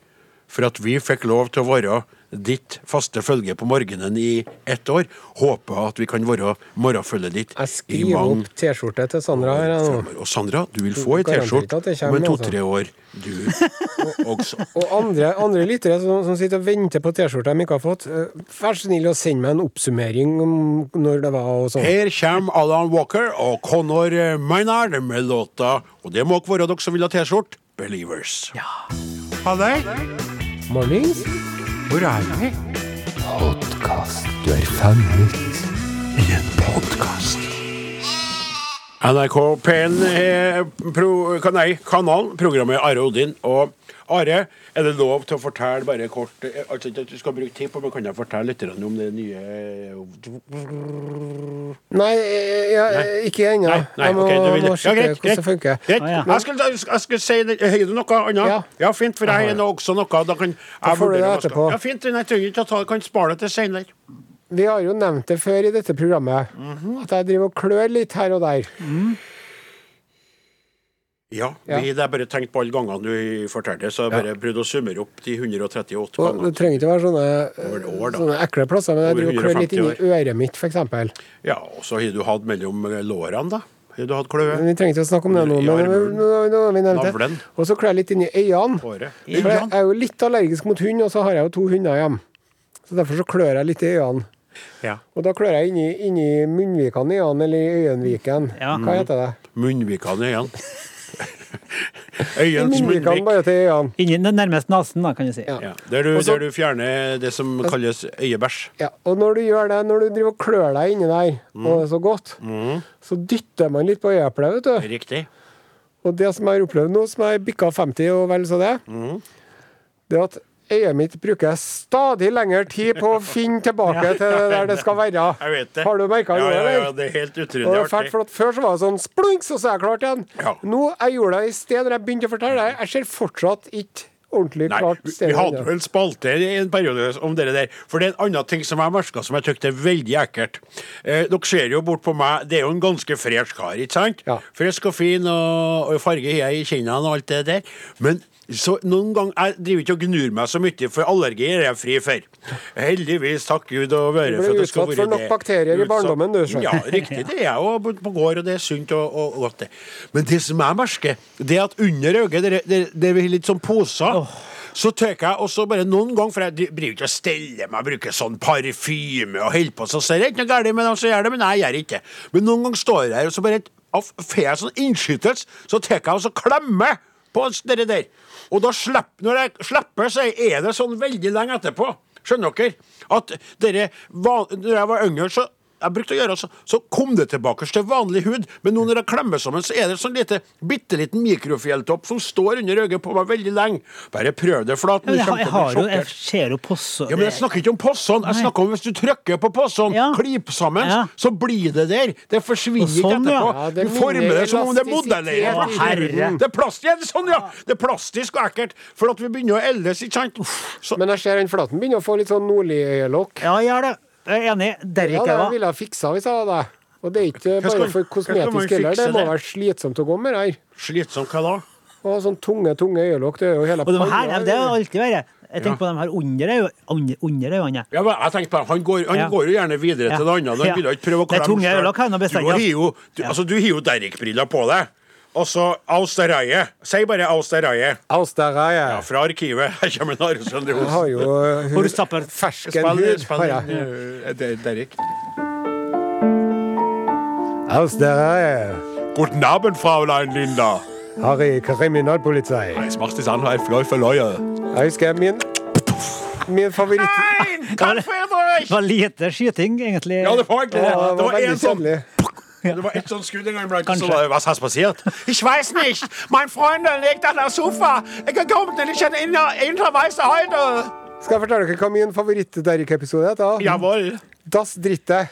for at vi fikk lov til å være ditt faste følge på morgenen i ett år. Håper at vi kan være morgenfølget ditt Jeg skriver mange opp T-skjorte til Sandra her. nå. Og Sandra, du vil få ei T-skjorte om en altså. to-tre år. Du også. Og andre, andre lyttere som, som sitter og venter på T-skjorte de ikke har fått, eh, vær så snill å sende meg en oppsummering om når det var og sånn. Her kommer Alan Walker og Connor Maynard med låta Og det må ikke være dere som vil ha T-skjorte. Believers. Ja. Halløy! Mornings. Hvor er vi? Du er fanget. I en podkast. NRK P1 er pro, kan, nei, kanalen, programmet Are Odin. Og Are, er det lov til å fortelle bare kort eh, Altså ikke at du skal bruke tid på, men kan jeg fortelle litt om det nye Nei, eh, ja, ikke ennå. Jeg må, okay, vil må Ja, sjekke hvordan greit. det funker. Greit. Ah, ja. Jeg skulle, jeg skulle si det. Har du noe annet? Ja. Ja, fint, for jeg har også noe. Da kan Da jeg får du det vurdere jeg etterpå. Ja, fint. Jeg trenger ikke å ta Kan spare det til senere. Vi har jo nevnt det før i dette programmet, Mhm. at jeg driver og klør litt her og der. Ja, Ja. vi, det er bare tenkt på alle gangene du fortalte så jeg bare prøvde å summere opp de 138 Og gangene. det trenger ikke være sånne, år, sånne ekle plasser, men jeg driver og klør litt 150 inni øret mitt, f.eks. Ja, og så har du hatt mellom lårene, da. Har du hatt kløe? Vi trenger ikke å snakke om det nå, men nå, nå har vi nevnt det. Navlen. Og så klør jeg litt inni øynene. Håret. For jeg er jo litt allergisk mot hund, og så har jeg jo to hunder hjemme. Så derfor så klør jeg litt i øynene. Ja. Og da klør jeg inni, inni munnvikene i øynene, eller i øyenviken. Ja. Hva heter det? Munnvikene i I Øyens munnvik. nærmest nesen, da, kan du si. Ja. Ja, der, du, Også, der du fjerner det som kalles øyebæsj. Ja, og når du gjør det, når du driver og klør deg inni der, Mm. og det er så godt, så dytter man litt på øyeeplet, vet du. Riktig. Og det som jeg har opplevd nå, som jeg bikka 50 og vel så det, Mm. det er at øyet mitt bruker stadig lengre tid på å finne tilbake til der det skal være. Jeg vet det. Har du merka ja, ja, ja, det er helt utrolig artig. for Før så var det sånn splunk, så er jeg klart igjen. Ja. Nå, Jeg gjorde det i sted når jeg begynte å fortelle deg. Jeg ser fortsatt ikke ordentlig Nei, klart vi hadde vel spalte i en periode om det der. For det er en annen ting som jeg merka som jeg syntes er veldig ekkelt. Eh, dere ser jo bort på meg, det er jo en ganske fresh kar, ikke sant? Ja. Frisk og fin, og, og farge har jeg i kinnene og alt det der. Men så noen ganger, Jeg driver ikke og gnur meg så mye, for allergier er jeg fri for. Heldigvis, takk Gud og være Du ble for at det skal utsatt for nok det. bakterier i barndommen, du, så. Ja, riktig. Det er jo på på gård, og det er sunt og, og, godt, det. Men det som jeg merker, det er at under øyet, det, det, det er litt sånn poser. Så tar jeg også bare noen ganger, for jeg dri- driver ikke og steller meg, bruker sånn parfyme og holder på, så ser jeg ikke noe galt med dem som gjør det, men jeg gjør ikke. Men noen ganger står jeg her, og så bare av- får jeg sånn innskytelse, så tar jeg og så klemmer på det der. Og da slipper, når jeg slipper, så er det sånn veldig lenge etterpå. Skjønner dere? At dere Når jeg var yngre, så jeg brukte å gjøre så, så kom det tilbake til vanlig hud. Men nå når jeg klemmer sammen, så er det sånn lite, bitte liten mikrofjelltopp som står under øyet på meg veldig lenge. Bare prøv det, for Ja, jeg, har- jeg, har jo, jeg ser jo posso... Ja, men Jeg snakker ikke om possene. Jeg snakker om hvis du trykker på possene, Ja. klip sammen, Ja. så blir det der. Det forsvinner Og sånn, ikke etterpå. Ja, det du former det som om det er modellert. Det er plast, ja, det er sånn, ja. Det er plastisk og ekkelt. For at vi begynner å eldes, ikke sant. Så, Men jeg ser den flaten begynner å få litt sånn nordlig-øyelokk. Ja, jeg er det. Jeg er enig. Derrik Ja, jeg det var. ville jeg fiksa hvis jeg var deg. Og det er ikke bare skal- bare for man kosmetisk heller. Det må være slitsomt å gå med det her. slitsomt, hva da? Å sånn tunge, tunge øyelokk, det er jo hele Og de her, panna, det har alltid vært. Jeg tenker på de her under øynene. Ja, men jeg tenkte på, Han går, han Ja. går jo gjerne videre Ja. til det andre. Han Ja. vil jo ikke prøve å Det klemme Du har jo, du, altså, du har jo Derrick-briller på deg. Og så Austerreie. Si bare Austereie Austereie Ja, fra arkivet. Her kommer Narvesen Jeg har jo uh, Hvor du stapper fersken Spill, hud. spill Har Austereie Guten Abend, Fraulein Linda. Harry Kriminalpolizei. Es macht es an, ein Fleu für Leue. Jeg husker min favoritt Nei! Karl Friedrich! Det var lite skyting, egentlig. Ja, det var egentlig det. Det var en sånn. Det var ett sånt Skudd en gang iblant. Så var was hast passiert? Ich weiß nicht. Mein Freund liegt an der Sofa. Ich komme nicht in weiße heute. Skal jeg fortelle dere hva min favoritt-Derrick-episode heter? Jawohl. Das dritte.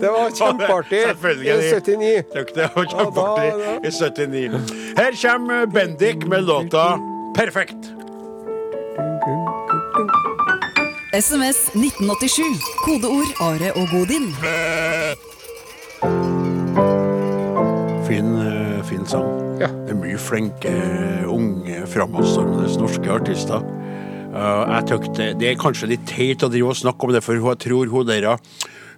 det var kjempeartig Selvfølgelig. i 79. Det var kjempeartig i 79. Her kommer Bendik med låta 'Perfekt'. SMS 1987. Kodeord Are og Godin. Fin, eh, fin sang. Ja. Det er mye flinke, unge, framadstormende norske artister. Uh, jeg tøkte, det, det er kanskje litt teit å drive og snakke om det, for jeg tror hun der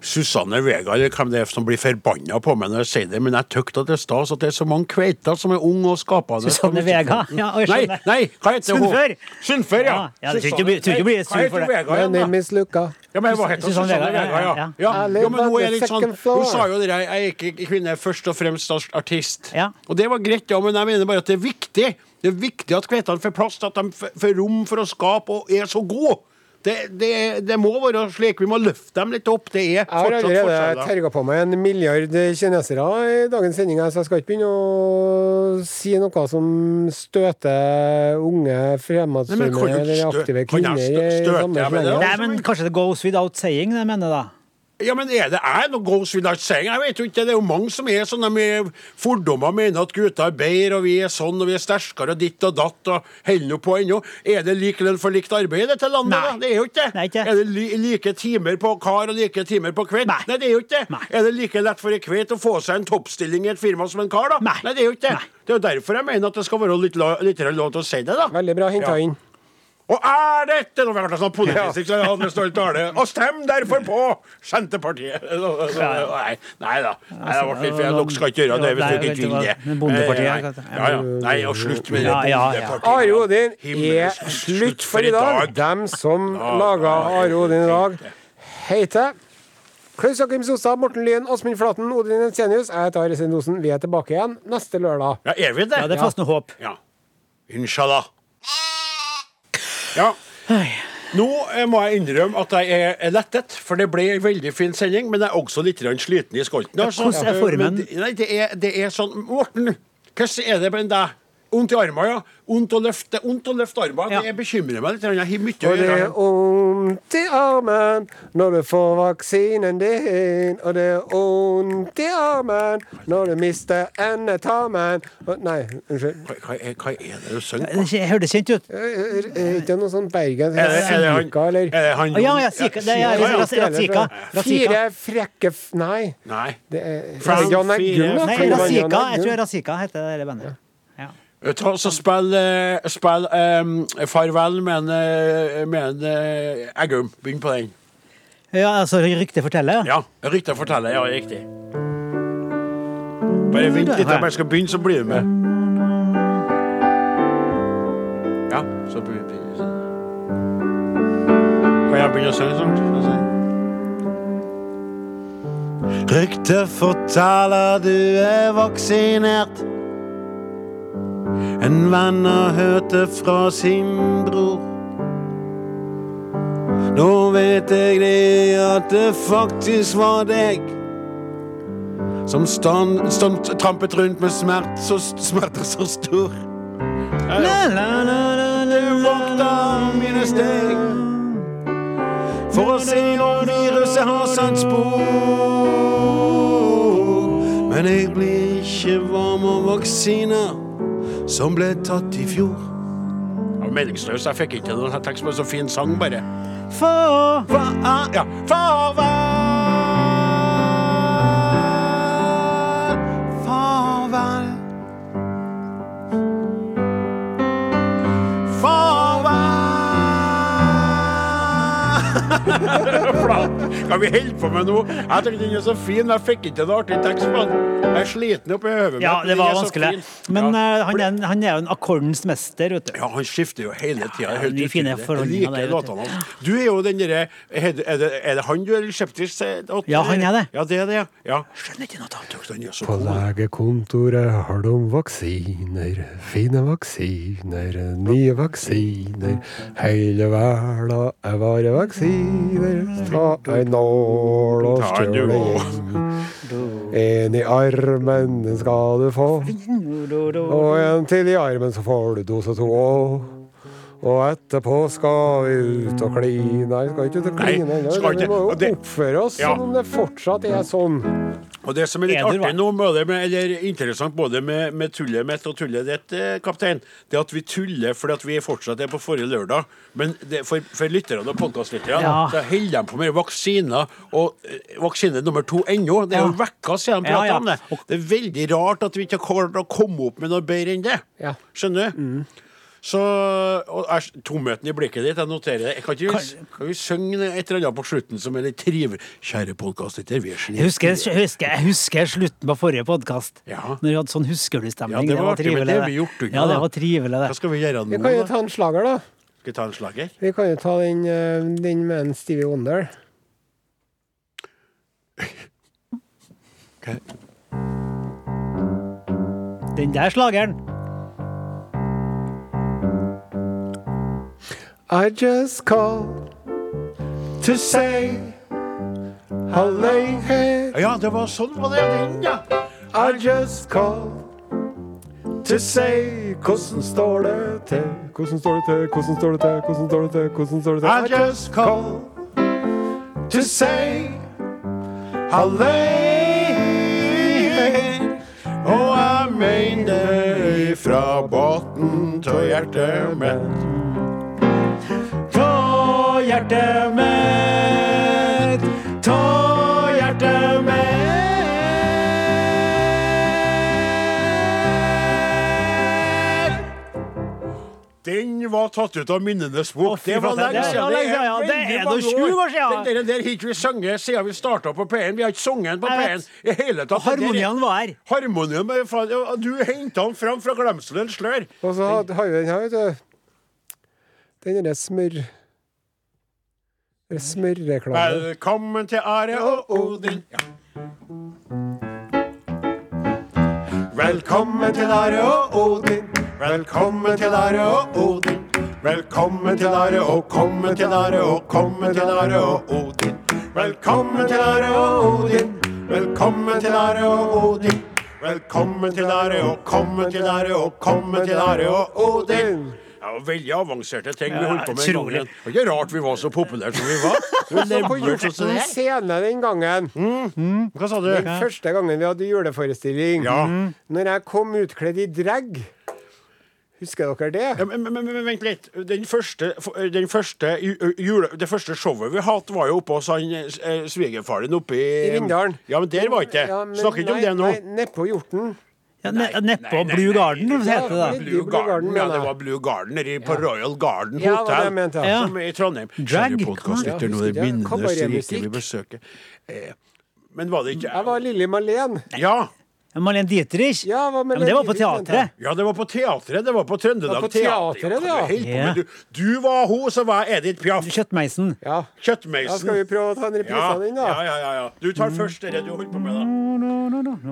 Susanne Vega eller hvem det er som blir forbanna på meg når jeg sier det, men jeg tykker at det er stas at det er så mange kveiter som er unge og skapende. Susanne Vega? Ja, jeg nei, nei, hva heter hun? Sunnfør? Sunnfør, ja. Ja, ja, det tror tror ikke bli Nei, sur hva for heter det. Vega My name is Luca. Ja, men hva heter? Susanne Vegard? Vega, Vega, ja. ja, ja. Ja men hun er litt sånn. Hun sa jo det der, jeg er ikke kvinne, først og fremst artist. Ja. Og det var greit, ja, men jeg mener bare at det er viktig. Det er viktig at kveitene får plass, at de får rom for å skape og er så gode. Det, det, det må være slik. Vi må løfte dem litt opp. Det er Jeg har fortsatt allerede terga på meg en milliard kinesere i dagens sending, så jeg skal ikke begynne å si noe som støter unge fremadstormere eller aktive kvinner. kvinner stø- i samme? Nei, men kanskje det goes without saying, det mener jeg da. Ja, men er det jeg? noe goes without saying? Jeg vet jo ikke. Det er jo mange som er sånne med fordommer, mener at gutter er bedre, og vi er sånn, og vi er sterkere, og ditt og datt, og holder nå på ennå. Er det lik lønn for likt arbeid i dette landet, Nei. da? Det er jo ikke det. Nei, ikke. Er det li like timer på kar og like timer på kveld? Nei. Nei det er jo ikke det. Nei. Er det like lett for en kvet å få seg en toppstilling i et firma som en kar, da? Nei. det er jo ikke det. Det er jo derfor jeg mener at det skal være litt, litt lov til å si det, da. Veldig bra henta Ja. inn. Og er dette Nå ble det sånn politisk, stolt tale. Og stem derfor på Senterpartiet! Nei, nei da. Nei, det ble litt feil. Dere skal ikke gjøre det hvis dere ikke vil det. Bondepartiet, Nei. Ja, ja. Nei, og slutt med det Ja, ja, ja. bondepartiet. Are Odin er slutt for i dag. Dem som laga Are Odin i dag, heter Klaus Jakim Sostad, Morten Lyen, Åsmund Flaten, Odin Ensenius. Jeg heter Are Sendosen. Vi er tilbake igjen neste lørdag. Ja, er vi det? Ja, det er fast noe håp. Ja. Inshallah. Ja. Nå eh, må jeg innrømme at jeg er lettet, for det ble en veldig fin sending. Men jeg er også litt sliten i skolten. Altså. hvordan er formen? Men det- Nei, det er, det er sånn Morten, hvordan er det med deg? Vondt i armen, ja. Vondt å løfte, vondt å løfte armen. Ja. Det bekymrer meg litt. Jeg har mye å Og det er vondt i armen når du får vaksinen din. Og det er vondt i armen når du mister endetarmen. Nei, unnskyld. Hva, hva, er, hva er det du synger på? Jeg hørte kjent ut. Er ikke noe sånn Bergen? Er det, er det han, eller? er det han Å, ja, ja, Sika, det er-. Razika. Fire frekke f... Nei. Nei. Det er, det Eggum, da? Nei, det Razika. Jeg tror? Razika heter det bandet. Ja. Ta, så spill, eh, spill um, Farvel med en, eh, eh, Eggum. Begynn på den. ja, altså ryktet forteller. Ja, Ryktet forteller, fortelle. Ja, riktig. Bare vent litt, jeg bare skal begynne, så blir du med. Ja, så begynner vi. Kan jeg begynne å synge sånn? Ryktet forteller du er vaksinert. En venn har hørt det fra sin bror. Nå vet jeg det at det faktisk var deg som stand, stand, trampet rundt med smert, så, smerter så stor. Du vokta mine steg for å se om viruset har satt spor. Men jeg blir ikke varm av vaksiner som ble tatt i fjor. Var meningsløs, jeg fikk ikke noen tekst på en så fin sang, bare. For Hva Ja, for farvel. Hva vi holde på med nå? Jeg tenkte den er så fin, men jeg fikk ikke en artig tekst på den. Jeg er sliten oppi hodet. Ja, det var vanskelig. Men Ja. eh, han, er, han er jo en akkordens mester, vet du. Ja, han skifter jo hele tida. Ja, de fine forholdene der, vet du. Du er jo den derre er, det- er, det- er det han du er skeptisk til? Ja, han er det. Ja, det er det, ja. ja. Skjønner ikke noe annet. Den er så På god. legekontoret har de vaksiner, fine vaksiner, nye vaksiner. Hele verden er bare vaksiner. Ta ei nål og stjøl du. En i armen, den skal du få. Og en til i armen, så får du dose to. Og, og etterpå skal vi ut og kline. Nei, vi skal ikke ut og kline ennå. Vi må det- jo oppføre oss Ja. som om det fortsatt er sånn. Og det som er litt artig nå, med med, eller interessant både med, med tullet mitt og tullet ditt, eh, kaptein, det er at vi tuller fordi at vi fortsatt er på forrige lørdag. Men det, for, for lytterne og podkastlytterne Ja. så holder de på med vaksiner, og eh, vaksine nummer to ennå. Det er jo Ja. vekka siden de ja. om det. Det er veldig rart at vi ikke har klart å komme opp med noe bedre enn det. Ja. Skjønner du? Så og er, Tomheten i blikket ditt, jeg noterer det. Jeg Kan, ikke, vi- kan vi synge et eller annet på slutten som er litt trivelig? Kjære podkastlytter, vi er Jeg husker, jeg husker, jeg husker slutten på forrige podkast. Ja. Når vi hadde sånn husker du-stemning. Ja, det var artig, det har vi gjort unna, Ja, det var trivelig, Hva skal vi gjøre nå? Vi kan jo ta en slager, da. Skal vi ta en slager? Vi kan jo ta den, eh, den med en Stevie Wonder. okay. Den der slageren. I just called to say how late. Ja, det var sånn var det, den, ja. I just called to say Hvordan står det til? Hvordan står det til? Hvordan står det til? Hvordan står det til? Hvordan står det til? I just called to say late Og jeg mener det fra båten til hjertet mitt. Hjertet mitt, ta hjertet mitt. Den var tatt ut av minnenes bok. Det var lenge siden. Det er nå mange 20 år siden. Den der, har ikke vi sunget siden vi starta på P1. Vi har ikke sunget den på P1 vet. i hele tatt. Harmonien var her. Harmonien, var her. Du henta den fram fra glemselens slør. Og så har har vi den her, vet du. Den derre smør... Smørreklame. Velkommen til Are og Odin. Ja. Velkommen til Are og Odin. Velkommen til Are og Odin. Velkommen til Are og komme til Are og komme til Are og Odin. Velkommen til Are og Odin. Velkommen til Are og Odin. Velkommen til Are og komme til Are og komme til Are og Odin. Ja, veldig avanserte ting vi holdt på med. den gangen. Det var ikke rart vi var så populære som vi var. Så på Hjorten scene den gangen. Hva sa du? Den første gangen vi hadde juleforestilling. Ja. Når jeg kom utkledd i drag. Husker dere det? Ja, Men, men, men vent litt. Den første, den første jule, det første showet vi hadde, var jo oppe hos han eh, svigerfaren oppe i I Rindalen. Ja, men der var ikke det. Ja, Snakker ikke om det nå. Nei, Nedpå Hjorten. Ja, ne- Nedpå nei, nei, Blue nei. Garden, heter det. da. Blue Garden, ja, det var Blue Garden på Royal Garden Hotel. mente, ja. Som i Trondheim. Drag? Podkastlytter, Ja, nå er det jeg. minnenes rike Kabaretmusikk. vi besøker. Eh, men var det ikke Jeg var Lilly Malén. Ja. Marlene Dietrich? Ja, hva med men det var på teatret. Ja, det var på teatret. Det var på Trøndelag Det var på Teater. teatret, ja. du Ja. Du, du var hun, så var jeg Edith Piaf. Kjøttmeisen. Ja. Da skal vi prøve å ta en reprise Ja, av den, da. ja, ja, ja, ja. Du tar først det du holder på med, da.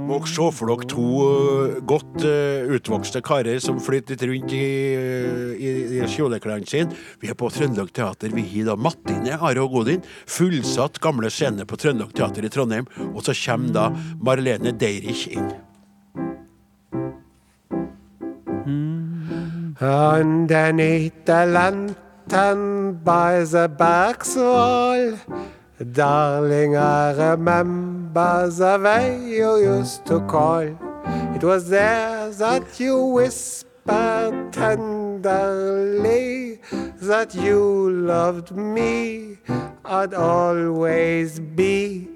Må se for dere to uh, godt uh, utvokste karer som flyter litt rundt i, uh, i, i kjoleklærne sine. Vi er på Trøndelag Teater. Vi har da Mattine, Are og Godin. Fullsatt gamle scene på Trøndelag Teater i Trondheim. Og så kommer da Marlene Deirich inn. Underneath the lantern by the back's wall Darling, I remember the way you used to call. It was there that you whispered tenderly That you loved me. I'd always be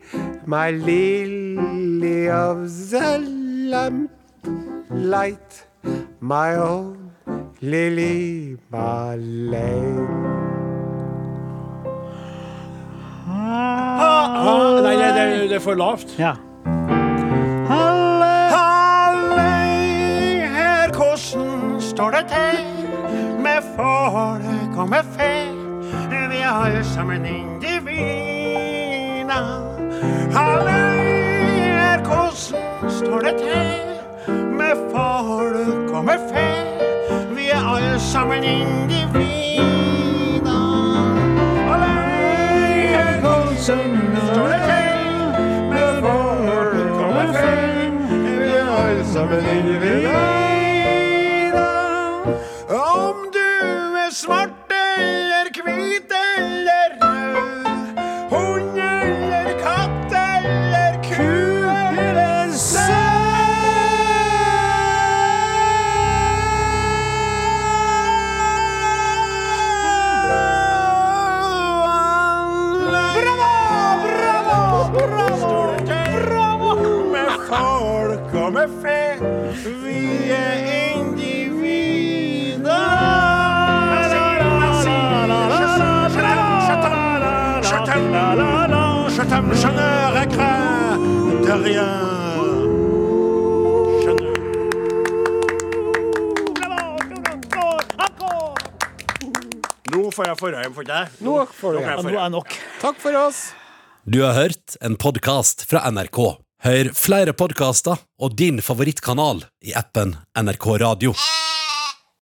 My lily of the lamplight My own Lily Marlene Ah, nei, det, det, det er for lavt. Ja. Halle her, hvordan står det til med folk og med fe? Vi er alle sammen individer. Halløy her, hvordan står det til folk og med fe? Vi er alle sammen individer. Halløy her, hvordan står det til med folk og med fe? Vi er alle sammen individer. De rien. Je Nå får jeg forhjem for deg. Nå får du er nok. Takk for oss. Du har hørt en podkast fra NRK. Hør flere podkaster og din favorittkanal i appen NRK Radio.